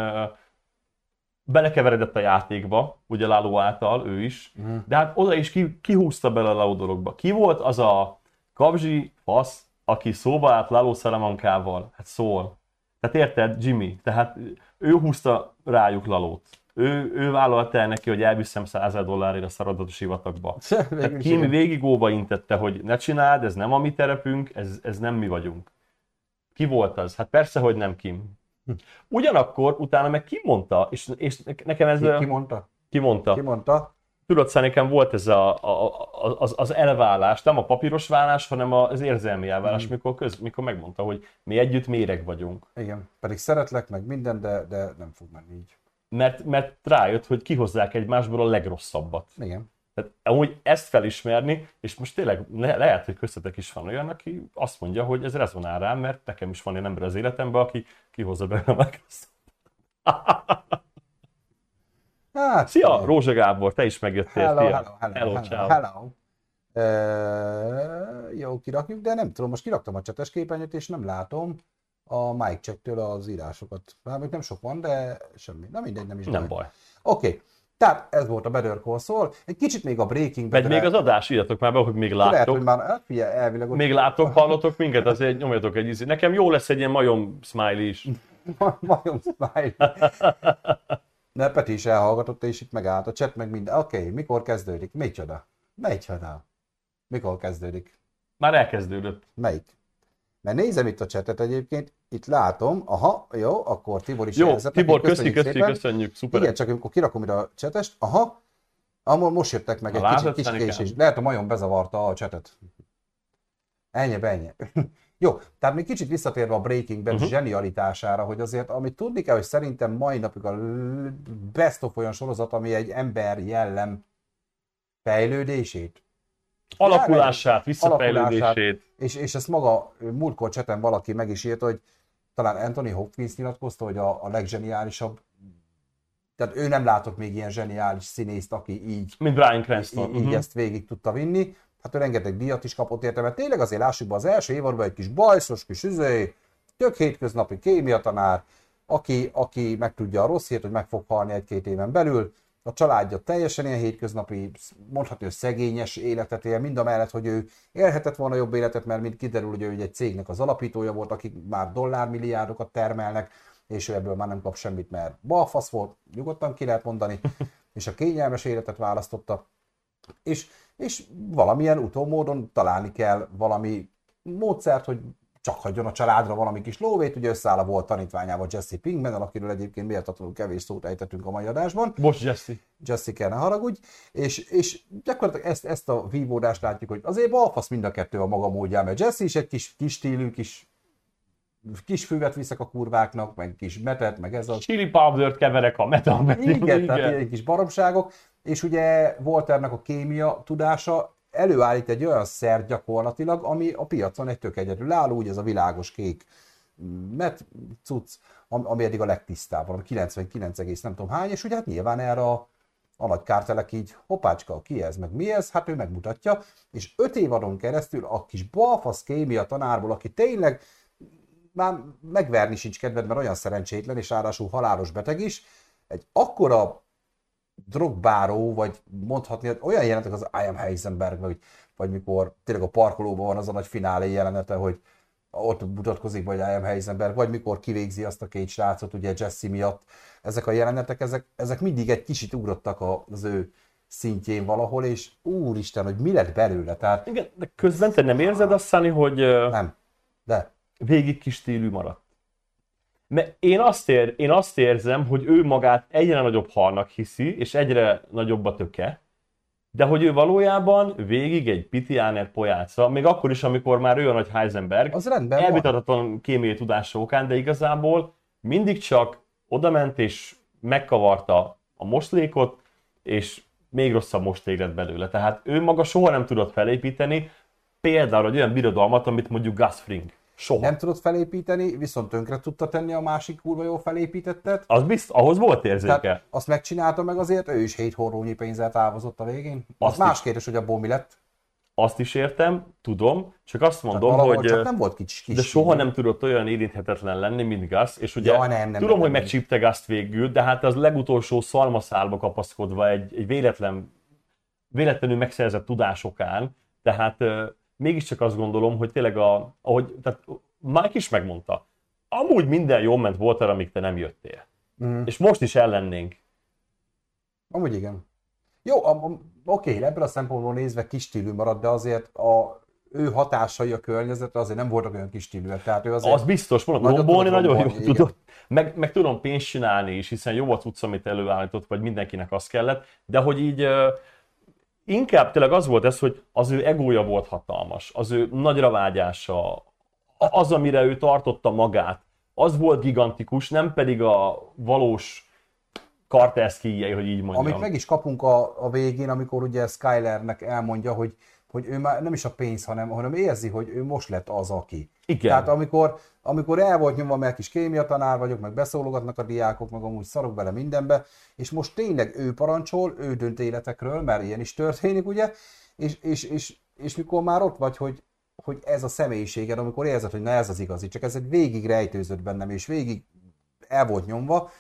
belekeveredett a játékba, ugye Láló által, ő is, Mhm. de hát oda is ki, kihúzta bele a Láló dologba. Ki volt az a kabzsi fasz, aki szóba állt Láló Szeremankával? Hát szól. Tehát érted, Jimmy? Tehát ő húzta rájuk Lalót. Ő, ő vállalta el neki, hogy elviszem 100 dollárért a szaradatos sivatagba. Tehát Kim végig óva intette, hogy ne csináld, ez nem a mi terepünk, ez, ez nem mi vagyunk. Ki volt az? Hát persze, hogy nem Kim. Ugyanakkor utána meg ki mondta, és, és nekem ez... Ki, ki mondta? ki mondta? Ki mondta? Tudod, nekem volt ez a, a, az, az elvállás, nem a papíros vállás, hanem az érzelmi elvállás, Mhm. mikor, köz, mikor megmondta, hogy mi együtt méreg vagyunk. Igen. Pedig szeretlek, meg minden, de, de nem fog menni így. Mert, mert rájött, hogy kihozzák egymásból a legrosszabbat. Igen. Tehát amúgy ezt felismerni, és most tényleg le, lehet, hogy köztetek is van olyan, aki azt mondja, hogy ez rezonál rám, mert nekem is van olyan ember az életemben, aki kihozza belőle a. Hát, Szia, Rózsa Gábor, te is megjöttél. Hello, hello, hello, hello, hello, ciao. hello. Uh, jó, kirakjuk, de nem tudom, most kiraktam a csetes képernyőt, és nem látom a Mike Check-től az írásokat. Mármint nem sok van, de semmi. Na mindegy, nem is Nem baj. Oké, okay. tehát ez volt a Better Call Saul. Egy kicsit még a Breaking Bad-re- még az adás, írjatok már be, hogy még Lehet, láttok. hogy már, hát figyelj, elvileg ott Még láttok, hallotok minket, azért nyomjatok egy izé. Nekem jó lesz egy ilyen majom smiley is. ma- majom smile. De Peti is elhallgatott, és itt megállt a chat, meg minden. Oké, okay, mikor kezdődik? Micsoda? Micsoda? Mikor kezdődik? Már elkezdődött. Melyik? Mert nézem itt a chatet egyébként, itt látom, aha, jó, akkor Tibor is Jó, Tibor, köszi, köszi, szépen. köszönjük, szuper. Igen, csak amikor kirakom ide a csetest, aha, amúgy most jöttek meg Na, egy kicsit kis késés. Lehet a majom bezavarta a csetet. Ennyi, ennyi. Jó, tehát még kicsit visszatérve a Breaking Bad uh-huh. zsenialitására, hogy azért, amit tudni kell, hogy szerintem mai napig a best of olyan sorozat, ami egy ember jellem fejlődését, Alakulását, Alakulását. És, és ezt maga múltkor cseten valaki meg is írta, hogy talán Anthony Hopkins nyilatkozta, hogy a, a leggeniálisabb, tehát ő nem látott még ilyen zseniális színészt, aki így Mint Brian Cranston. így, így Mhm. ezt végig tudta vinni. Hát ő rengeteg díjat is kapott érte, mert tényleg azért lássuk be, az első évadban egy kis bajszos, kis üzé, tök hétköznapi kémiatanár, aki, aki megtudja a rossz hírt, hogy meg fog halni egy-két éven belül, a családja teljesen ilyen hétköznapi, mondhatni, hogy szegényes életet él, mind a mellett, hogy ő élhetett volna jobb életet, mert mint kiderül, hogy ő egy cégnek az alapítója volt, akik már dollármilliárdokat termelnek, és ő ebből már nem kap semmit, mert balfasz volt, nyugodtan ki lehet mondani, és a kényelmes életet választotta. És, és valamilyen utómódon találni kell valami módszert, hogy csak hagyjon a családra valami kis lóvét, ugye összeáll a volt tanítványával Jesse Pinkman, akiről egyébként méltatlanul kevés szót ejtettünk a mai adásban. Bocs, Jesse. Jessica, ne haragudj, és, és gyakorlatilag ezt, ezt a vívódást látjuk, hogy azért balfasz mind a kettő a maga módján, mert Jesse is egy kis, kis stílű, kis, kis füvet viszek a kurváknak, meg kis metet, meg ez az. Chili powder keverek a metamfetamin. Igen, tehát ilyen kis baromságok, és ugye Walternek a kémia tudása előállít egy olyan szert gyakorlatilag, ami a piacon egy tök egyedülálló, ugye ez a világos kék met cucc, am- ami eddig a legtisztább, valami 99, egész nem tudom hány, és ugye hát nyilván erre a, a nagy kártelek így, hoppácska, ki ez, meg mi ez, hát ő megmutatja, és öt évadon keresztül a kis balfasz kémia tanárból, aki tényleg már megverni sincs kedved, mert olyan szerencsétlen, és ráadásul halálos beteg is, egy akkora drogbáró, vagy mondhatni, hogy olyan jelentek az I am Heisenberg, vagy, vagy mikor tényleg a parkolóban van az a nagy finálé jelenete, hogy ott mutatkozik, vagy I am Heisenberg, vagy mikor kivégzi azt a két srácot, ugye Jesse miatt. Ezek a jelenetek, ezek, ezek mindig egy kicsit ugrottak az ő szintjén valahol, és úristen, hogy mi lett belőle, tehát Igen, de közben te nem érzed azt, Szani, hogy nem. De végig kis stílű maradt? Mert én azt, ér, én azt érzem, hogy ő magát egyre nagyobb halnak hiszi, és egyre nagyobb a töke, de hogy ő valójában végig egy pitiáner pojáca, még akkor is, amikor már ő a nagy Heisenberg, az rendben elvitathatatlan kémiai tudása okán, de igazából mindig csak odament és megkavarta a moslékot, és még rosszabb moslék lett belőle. Tehát ő maga soha nem tudott felépíteni például egy olyan birodalmat, amit mondjuk Gus Fring. Soha. nem tudott felépíteni, viszont tönkre tudta tenni a másik kurva jól felépítettet. Az bizt, ahhoz volt érzéke. Tehát azt megcsinálta meg azért, ő is hét horrónyi pénzzel távozott a végén. Az Azt más is. kérdés, hogy abból mi lett. Azt is értem, tudom, csak azt Tehát mondom, valahol hogy csak nem volt kicsi kis de soha nem tudott olyan érinthetetlen lenni, mint Gus, és ugye Ja, nem, nem, tudom, nem, hogy nem. megcsípte Gus végül, de hát az legutolsó szalmaszálba kapaszkodva egy, egy véletlen, véletlenül megszerzett tudásokán, tehát mégiscsak azt gondolom, hogy tényleg a, ahogy, tehát Mike is megmondta, amúgy minden jól ment volt arra, amíg te nem jöttél. Mm. És most is ellennénk. Amúgy igen. Jó, a, a, oké, ebből a szempontból nézve kis stílű maradt, de azért a ő hatásai a környezetre azért nem voltak olyan kis stílűek. Tehát ő azért Az biztos, mondom, rombolni nagyon jól igen. tudott. Meg, meg tudom pénzt csinálni is, hiszen jó a cucc, amit előállított, vagy mindenkinek az kellett, de hogy így inkább tényleg az volt ez, hogy az ő egója volt hatalmas, az ő nagyra vágyása, az, amire ő tartotta magát, az volt gigantikus, nem pedig a valós kartelszkijei, hogy így mondjam. Amit meg is kapunk a, a végén, amikor ugye Skylernek elmondja, hogy, hogy ő már nem is a pénz, hanem, hanem érzi, hogy ő most lett az, aki. Igen. Tehát amikor, amikor el volt nyomva, mert kis kémia tanár vagyok, meg beszólogatnak a diákok, meg amúgy szarok bele mindenbe, és most tényleg ő parancsol, ő dönt életekről, mert ilyen is történik, ugye, és, és, és, és mikor már ott vagy, hogy, hogy ez a személyiséged, amikor érzed, hogy na ez az igazi, csak ez egy végig rejtőzött bennem, és végig el volt nyomva,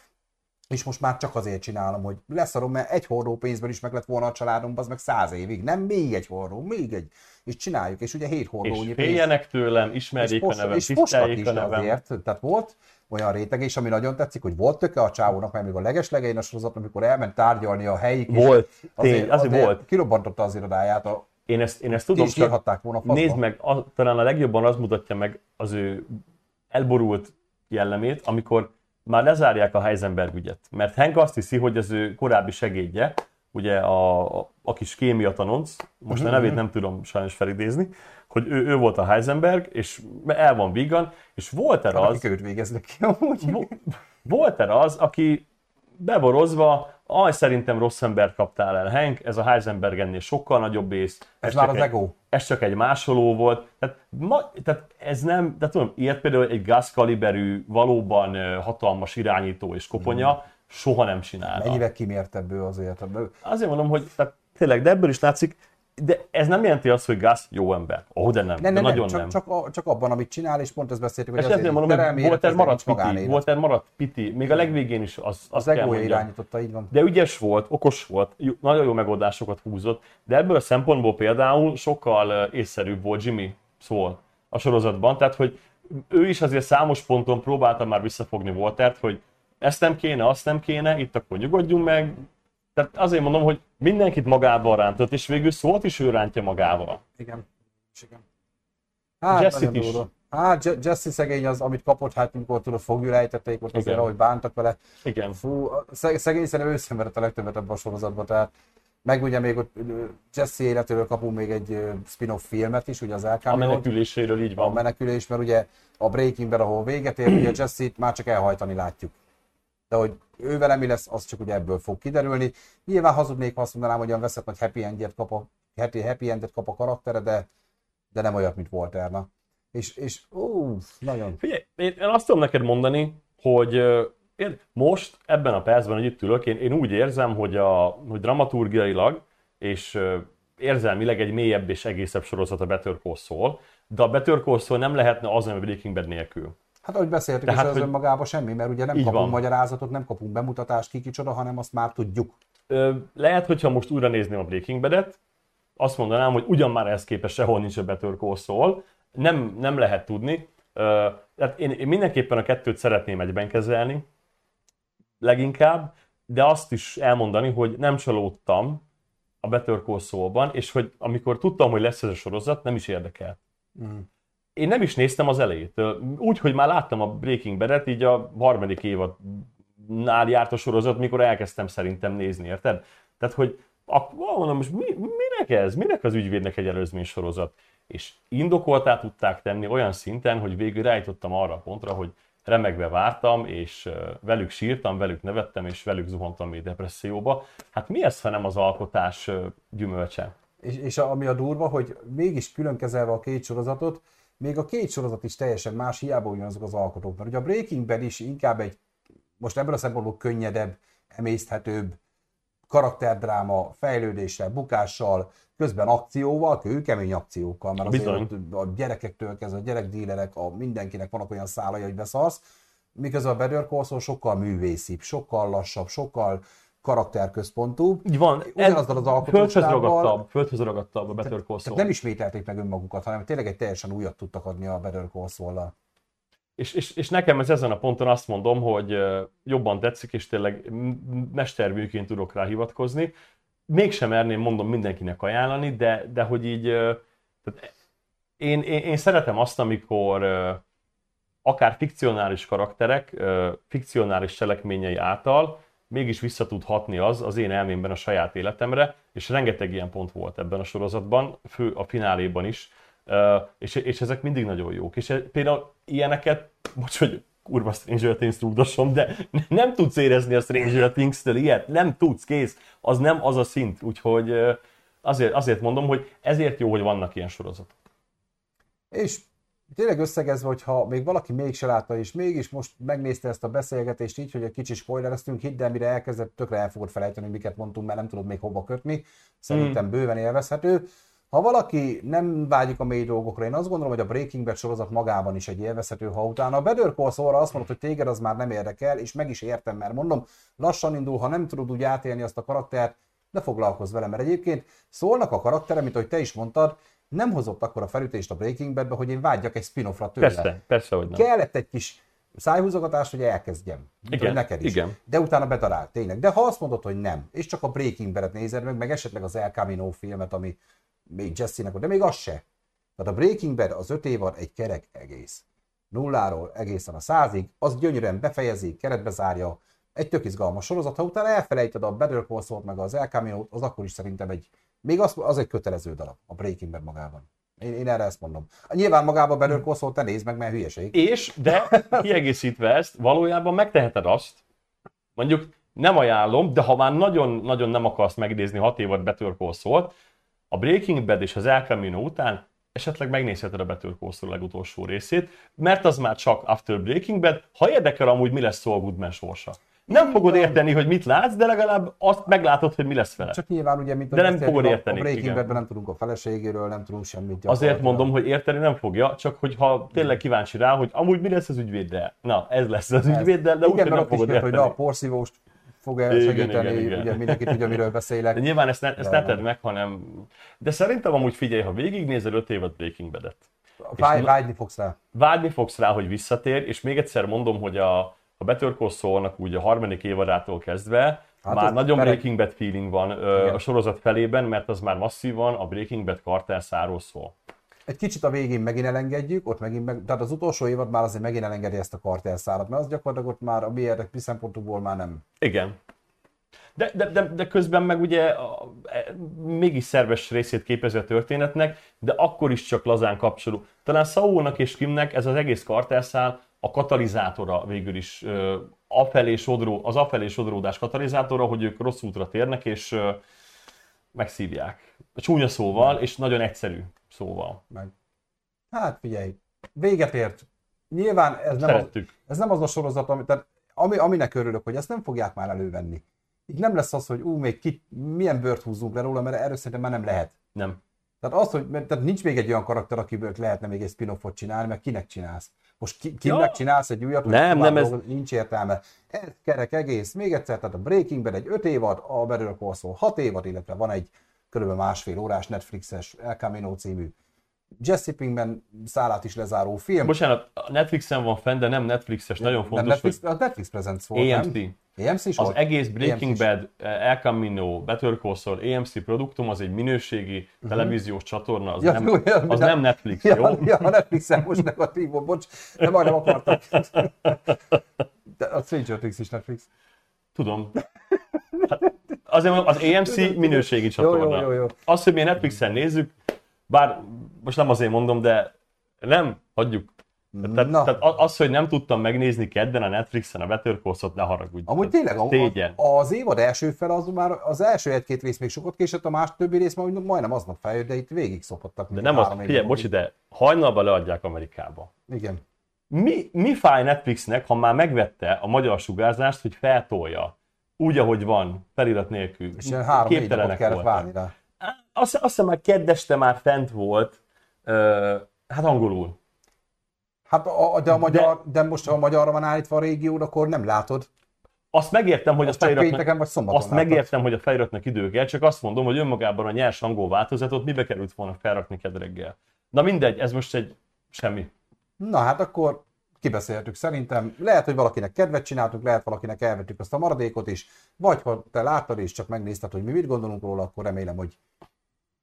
és most már csak azért csinálom, hogy leszarom, mert egy hordó pénzből is meg lett volna a családom, az meg száz évig. Nem még egy hordó, még egy. És csináljuk, és ugye hét hordónyi és pénz. féljenek tőlem, ismerjék a nevem, és tiszteljék is a nevem. azért, tehát volt olyan réteg, és ami nagyon tetszik, hogy volt töke a csávónak, mert még a legeslegején a sorozat, amikor elment tárgyalni a helyik, és Volt, azért, tény, azért volt. kirobbantotta az irodáját, a, Én ezt, én ezt tudom, is csak volna faszba. nézd meg, a, talán a legjobban az mutatja meg az ő elborult jellemét, amikor már lezárják a Heisenberg ügyet. Mert Hank azt hiszi, hogy az ő korábbi segédje, ugye a, a, a kis kémia tanonc, most a Mhm, nevét nem tudom sajnos felidézni, hogy ő, ő volt a Heisenberg, és el van Vigan, és Walter az, Akik őt végeznek ki amúgy. Vo- Walter az, aki beborozva, aj, szerintem rossz embert kaptál el, Hank, ez a Heisenberg ennél sokkal nagyobb ész. Ez csak már az egy, ego. Ez csak egy másoló volt. Tehát, ma, tehát ez nem, de tudom, ilyet például egy gas kaliberű, valóban hatalmas irányító és koponya soha nem csinálna. Hmm. Mennyivel kimértebb ő azért. Azért mondom, hogy tehát, tényleg, de ebből is látszik, de ez nem jelenti azt, hogy Gus jó ember. Ó, oh, de nem, Nem, de nem, nagyon nem, nem. csak, csak, a, csak abban, amit csinál, és pont ezt beszéltük, hogy és ezért mondom, hogy Walter maradt piti. Walter maradt piti, még a legvégén is az, Az azt kell egója irányította, így van. De ügyes volt, okos volt, jó- nagyon jó megoldásokat húzott, de ebből a szempontból például sokkal észszerűbb volt Jimmy szól a sorozatban, tehát hogy ő is azért számos ponton próbálta már visszafogni Waltert, hogy ezt nem kéne, azt nem kéne, itt akkor nyugodjunk meg. Tehát azért mondom, hogy mindenkit magával rántott, és végül szólt is ő rántja magával. Igen. Igen. Hát, Jesse-t is. durva. Hát Je- Jesse szegény az, amit kapott, hát amikor tudod, fogjuk ejtették, ott azért, ahogy bántak vele. Igen. Fú, a szeg- szegény szerintem ő szenvedett a legtöbbet ebben a sorozatban, tehát meg ugye még ott Jesse életéről kapunk még egy spin-off filmet is, ugye az A elkámolót. meneküléséről így a van. menekülés, mert ugye a Breaking Bad, ahol véget ér, ugye Jesse-t már csak elhajtani látjuk. De hogy ő vele mi lesz, az csak ugye ebből fog kiderülni. Nyilván hazudnék, ha azt mondanám, hogy olyan veszett nagy happy endet kap a, happy, happy endet kap a karaktere, de, de nem olyat, mint Walterna. És, és ú, nagyon. Figyelj, én, én azt tudom neked mondani, hogy én most ebben a percben, hogy itt ülök, én, én úgy érzem, hogy, a, hogy dramaturgiailag és érzelmileg egy mélyebb és egészebb sorozat a Better Call Saul, de a Better Call Saul nem lehetne az, ami Breaking Bad nélkül. Hát ahogy beszéltük, Tehát, és ez hogy- önmagában semmi, mert ugye nem Így kapunk van. magyarázatot, nem kapunk bemutatást, ki kicsoda, hanem azt már tudjuk. Ö, lehet, hogyha most újra nézném a Breaking Bad-et, azt mondanám, hogy ugyan már ehhez képest sehol nincs a Better Call Saul, nem, nem lehet tudni. Ö, tehát én, én mindenképpen a kettőt szeretném egyben kezelni, leginkább, de azt is elmondani, hogy nem csalódtam a Better Call Saul-ban, és hogy amikor tudtam, hogy lesz ez a sorozat, nem is érdekel. Mm. Én nem is néztem az elejét. Úgy, hogy már láttam a Breaking Bad-et, így a harmadik évadnál járt a sorozat, mikor elkezdtem szerintem nézni, érted? Tehát, hogy akkor mondom, most mi, minek ez? Minek az ügyvédnek egy előzmény sorozat? És indokoltá tudták tenni olyan szinten, hogy végül rájtottam arra a pontra, hogy remegve vártam, és velük sírtam, velük nevettem, és velük zuhantam még depresszióba. Hát mi ez, ha nem az alkotás gyümölcse? És, és ami a durva, hogy mégis külön kezelve a két sorozatot, még a két sorozat is teljesen más, hiába ugyanazok az alkotók. Mert ugye a Breaking Bad is inkább egy, most ebből a szempontból könnyedebb, emészthetőbb, karakterdráma, fejlődéssel, bukással, közben akcióval, kőkemény akciókkal, mert azért Bizony. ott a gyerekektől kezdve a gyerekdílerek, a mindenkinek vannak olyan szálai, hogy beszarsz, miközben a Better Call Saul sokkal művészibb, sokkal lassabb, sokkal karakterközpontúbb. Így van, Ugyanazzal az földhöz alkotósággal- ragadtabb, földhöz ragadtabb a Better Call Saul. Nem ismételték meg önmagukat, hanem tényleg egy teljesen újat tudtak adni a Better Call Saul-lal. És, és, és nekem ez ezen a ponton azt mondom, hogy jobban tetszik, és tényleg mesterműként tudok rá hivatkozni. Mégsem merném, mondom, mindenkinek ajánlani, de, de hogy így, tehát én, én, én szeretem azt, amikor akár fikcionális karakterek, fikcionális cselekményei által mégis vissza tud hatni az az én elmémben a saját életemre, és rengeteg ilyen pont volt ebben a sorozatban, fő a fináléban is, és, és ezek mindig nagyon jók. És például ilyeneket, bocs, hogy kurva Stranger Things rúgdosom, de nem tudsz érezni a Stranger Things-től ilyet, nem tudsz, kész, az nem az a szint, úgyhogy azért, azért mondom, hogy ezért jó, hogy vannak ilyen sorozatok. És tényleg összegezve, hogyha még valaki mégse látta, és mégis most megnézte ezt a beszélgetést így, hogy egy kicsi spoilereztünk, hidd el, mire elkezdett, tökre el fogod felejteni, hogy miket mondtunk, mert nem tudod még hova kötni. Szerintem bőven élvezhető. Ha valaki nem vágyik a mély dolgokra, én azt gondolom, hogy a Breaking Bad sorozat magában is egy élvezhető, ha utána a Better Call Saul-ra azt mondod, hogy téged az már nem érdekel, és meg is értem, mert mondom, lassan indul, ha nem tudod úgy átélni azt a karaktert, ne foglalkozz vele, mert egyébként szólnak a karaktere, mint ahogy te is mondtad, nem hozott akkor a felütést a Breaking Badbe, hogy én vágyjak egy spin-offra tőle. Persze, persze, hogy nem. Kellett egy kis szájhúzogatás, hogy elkezdjem. Igen, hogy neked is. igen. De utána betalált, tényleg. De ha azt mondod, hogy nem, és csak a Breaking Bad-et nézed meg, meg esetleg az El Camino filmet, ami még Jesse-nek, de még az se. Tehát a Breaking Bad az öt évad egy kerek egész. nulláról egészen a százig, az gyönyörűen befejezi, keretbe zárja, egy tök izgalmas sorozat, ha utána elfelejted a Better Call Saul-t meg az El camino az akkor is szerintem egy, még az, az egy kötelező darab a Breaking Bad magában. Én, én erre ezt mondom. Nyilván magában Call Saul te nézd meg, mert hülyeség. És, de kiegészítve ezt, valójában megteheted azt, mondjuk nem ajánlom, de ha már nagyon-nagyon nem akarsz megnézni hat évad Better Call a Breaking Bad és az El Camino után esetleg megnézheted a Better Call legutolsó részét, mert az már csak After Breaking Bad, ha érdekel amúgy mi lesz Saul Goodman sorsa. Nem fogod érteni, hogy mit látsz, de legalább azt meglátod, hogy mi lesz vele. Csak nyilván ugye, mint De nem fogod érteni, A Breaking. Badben nem tudunk a feleségéről, nem tudunk semmit. Azért mondom, hogy érteni nem fogja, csak hogyha tényleg kíváncsi rá, hogy amúgy mi lesz az ügyvéddel. Na, ez lesz az ügyvéddel, de úgy, Igen, mert nem fogod jött, hogy érteni. na, a porszívóst fog Igen, segíteni, igen, igen. ugye mindenki tudja, miről beszélek. De nyilván ezt ne, ezt ne tedd meg, hanem... De szerintem amúgy figyelj, ha végignézel 5 évet Breaking Bad-et, Vágy, vágyni fogsz rá. vágyni fogsz rá, hogy visszatér, és még egyszer mondom, hogy a, a Better Call Saul-nak úgy a harmadik évadától kezdve Hát már nagyon pereg- Breaking Bad feeling van ö, Igen. a sorozat felében, mert az már masszívan a Breaking Bad kartelszáról szól. Egy kicsit a végén megint elengedjük, ott megint meg, tehát az utolsó évad már azért megint elengedi ezt a kartelszálat, mert az gyakorlatilag ott már a mi érdek szempontokból már nem. Igen. De, de, de, de közben meg ugye a, e, mégis szerves részét képezi a történetnek, de akkor is csak lazán kapcsoló. Talán Saulnak és Kimnek ez az egész kartelszál a katalizátora végül is, afelé sodró, az afelé sodródás katalizátora, hogy ők rossz útra térnek, és megszívják. Csúnya szóval, és nagyon egyszerű szóval. Meg. Hát figyelj, véget ért. Nyilván ez nem, az, ez nem az a sorozat, ami, tehát ami, aminek örülök, hogy ezt nem fogják már elővenni. Így nem lesz az, hogy ú, még ki, milyen bört húzzunk le róla, mert erről szerintem már nem lehet. Nem. Tehát az, hogy mert, tehát nincs még egy olyan karakter, akiből lehetne még egy spin-offot csinálni, mert kinek csinálsz? Most ki, kinek Ja. csinálsz egy újat? hogy Nem, nem, ez- Nincs értelme. Ez kerek egész. Még egyszer, tehát a Breaking Bad egy 5 évad, a Better Call Saul 6 évad, illetve van egy körülbelül másfél órás Netflixes El Camino című Jesse Pinkman szállát is lezáró film. Bocsánat, a Netflixen van fenn, de nem Netflixes, nagyon nem fontos, Netflix, hogy az Netflix Presents volt, AMC. nem? AMC Az volt? egész Breaking AMC. Bad, eh, El Camino, Better Call Saul, AMC produktum az egy minőségi televíziós csatorna, az, Ja, nem, jó, ja, az de- nem Netflix, Ja, jó? ja, a Netflixen most negatív volt, bocs, de majdnem akartak. De a Stranger Things is Netflix. Tudom. Hát, azért az AMC minőségi csatorna. jó, jó, jó. Az, hogy mi Netflixen nézzük, bár most nem azért mondom, de nem, hagyjuk. Tehát, Na. tehát az, hogy nem tudtam megnézni kedden a Netflixen a Better Call Saul-t, ne haragudj. Amúgy tényleg, a, Szégyen. a, az évad első fel az már, az első egy-két rész még sokat késett, a más többi rész már majdnem aznap feljött, de itt végig szopottak. De nem az, figyelj, bocsi, de hajnalban leadják Amerikába. Igen. Mi, mi fáj Netflixnek, ha már megvette a magyar sugárzást, hogy feltolja úgy, ahogy van, felirat nélkül. És ilyen napot Képtelenek kellett várni rá. Azt, azt hiszem már keddeste már fent volt, hát angolul. Hát a, a- de, a magyar, de... most ha a magyarra van állítva a régiód, akkor nem látod. Azt megértem, hogy a Azt pénteken feliratnak, vagy szombaton azt látod. megértem, hogy a feliratnak idő kell, csak azt mondom, hogy önmagában a nyers angol változatot mibe került volna felrakni kedreggel. Na mindegy, ez most egy semmi. Na hát akkor kibeszéltük szerintem. Lehet, hogy valakinek kedvet csináltunk, lehet valakinek elvettük azt a maradékot is, vagy ha te láttad és csak megnézted, hogy mi mit gondolunk róla, akkor remélem, hogy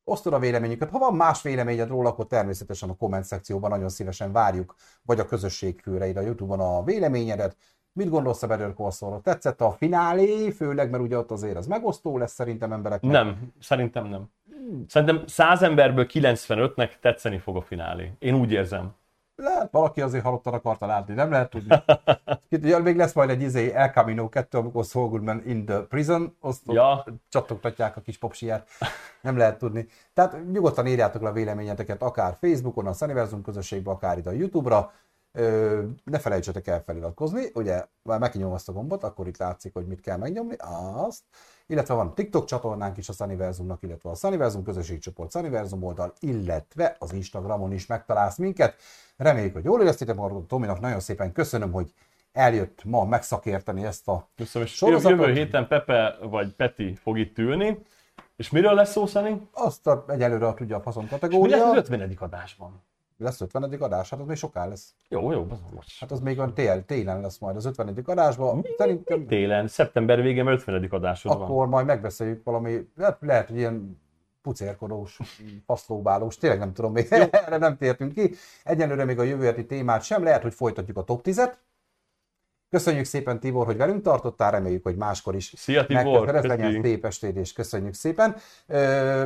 osztod a véleményüket. Ha van más véleményed róla, akkor természetesen a komment szekcióban nagyon szívesen várjuk, vagy a közösség főre ide a Youtube-on a véleményedet. Mit gondolsz a Better Call? Tetszett a finálé, főleg, mert ugye ott azért az megosztó lesz szerintem embereknek. Nem, szerintem nem. Szerintem 100 emberből 95-nek tetszeni fog a finálé. Én úgy érzem. Lehet, valaki azért halottan akarta látni, nem lehet tudni. Itt ugye még lesz majd egy izé El Camino 2, amikor Saul Goodman in the prison, azt Ja. csattogtatják a kis popsiát, nem lehet tudni. Tehát nyugodtan írjátok le a véleményeteket, akár Facebookon, a Sunniversum közösségbe, akár ide a Youtube-ra. Ö, ne felejtsetek el feliratkozni, ugye már megnyomom azt a gombot, akkor itt látszik, hogy mit kell megnyomni, azt. Illetve van TikTok csatornánk is a Sunniversumnak, illetve a Sunniversum közösségcsoport Sunniversum oldal, illetve az Instagramon is megtalálsz minket. Reméljük, hogy jól éreztétek magatok. Tominak nagyon szépen köszönöm, hogy eljött ma megszakérteni ezt a Köszönöm, és Sorozatot? jövő héten Pepe vagy Peti fog itt ülni. És miről lesz szó, Szani? azt a, egyelőre tudja a faszon Mi lesz kategória. az 50. adásban? Lesz 50. adás, hát az még soká lesz. Jó, jó, most. Hát az még olyan tél, télen lesz majd az 50. adásban. Szerintem Télen, szeptember végén 50. adásod van. akkor majd megbeszéljük valami, lehet, lehet hogy ilyen pucérkodós, paszlóbálós, tényleg nem tudom, még erre nem tértünk ki. Egyenlőre még a jövő heti témát sem, lehet, hogy folytatjuk a top 10-et. Köszönjük szépen Tibor, hogy velünk tartottál, reméljük, hogy máskor is Szia Tibor! szép estét, és köszönjük szépen. Ö,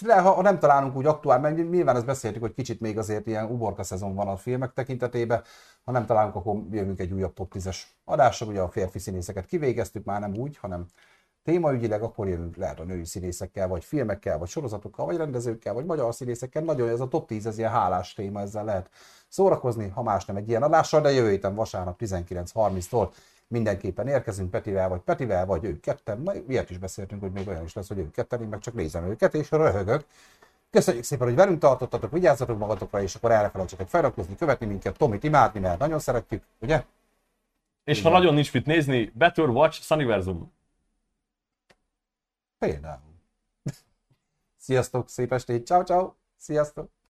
le, ha nem találunk úgy aktuál, mert nyilván ezt beszéltük, hogy kicsit még azért ilyen uborka szezon van a filmek tekintetében, ha nem találunk, akkor jövünk egy újabb top 10-es adással, ugye a férfi színészeket kivégeztük, már nem úgy, hanem témaügyileg, akkor jövünk lehet a női színészekkel, vagy filmekkel, vagy sorozatokkal, vagy rendezőkkel, vagy magyar színészekkel. Nagyon ez a top 10, ez ilyen hálás téma, ezzel lehet szórakozni, ha más nem egy ilyen adással, de jövő héten vasárnap 19.30-tól mindenképpen érkezünk Petivel, vagy Petivel, vagy ők ketten. Na, ilyet is beszéltünk, hogy még olyan is lesz, hogy ők ketten, én meg csak nézem őket, és röhögök. Köszönjük szépen, hogy velünk tartottatok, vigyázzatok magatokra, és akkor erre felejtsetek feliratkozni, követni minket, Tomit imádni, mert nagyon szeretjük, ugye? És ha nagyon nincs mit nézni, Better Watch Sunniversum. Például. Sziasztok, szép estét, ciao ciao, sziasztok!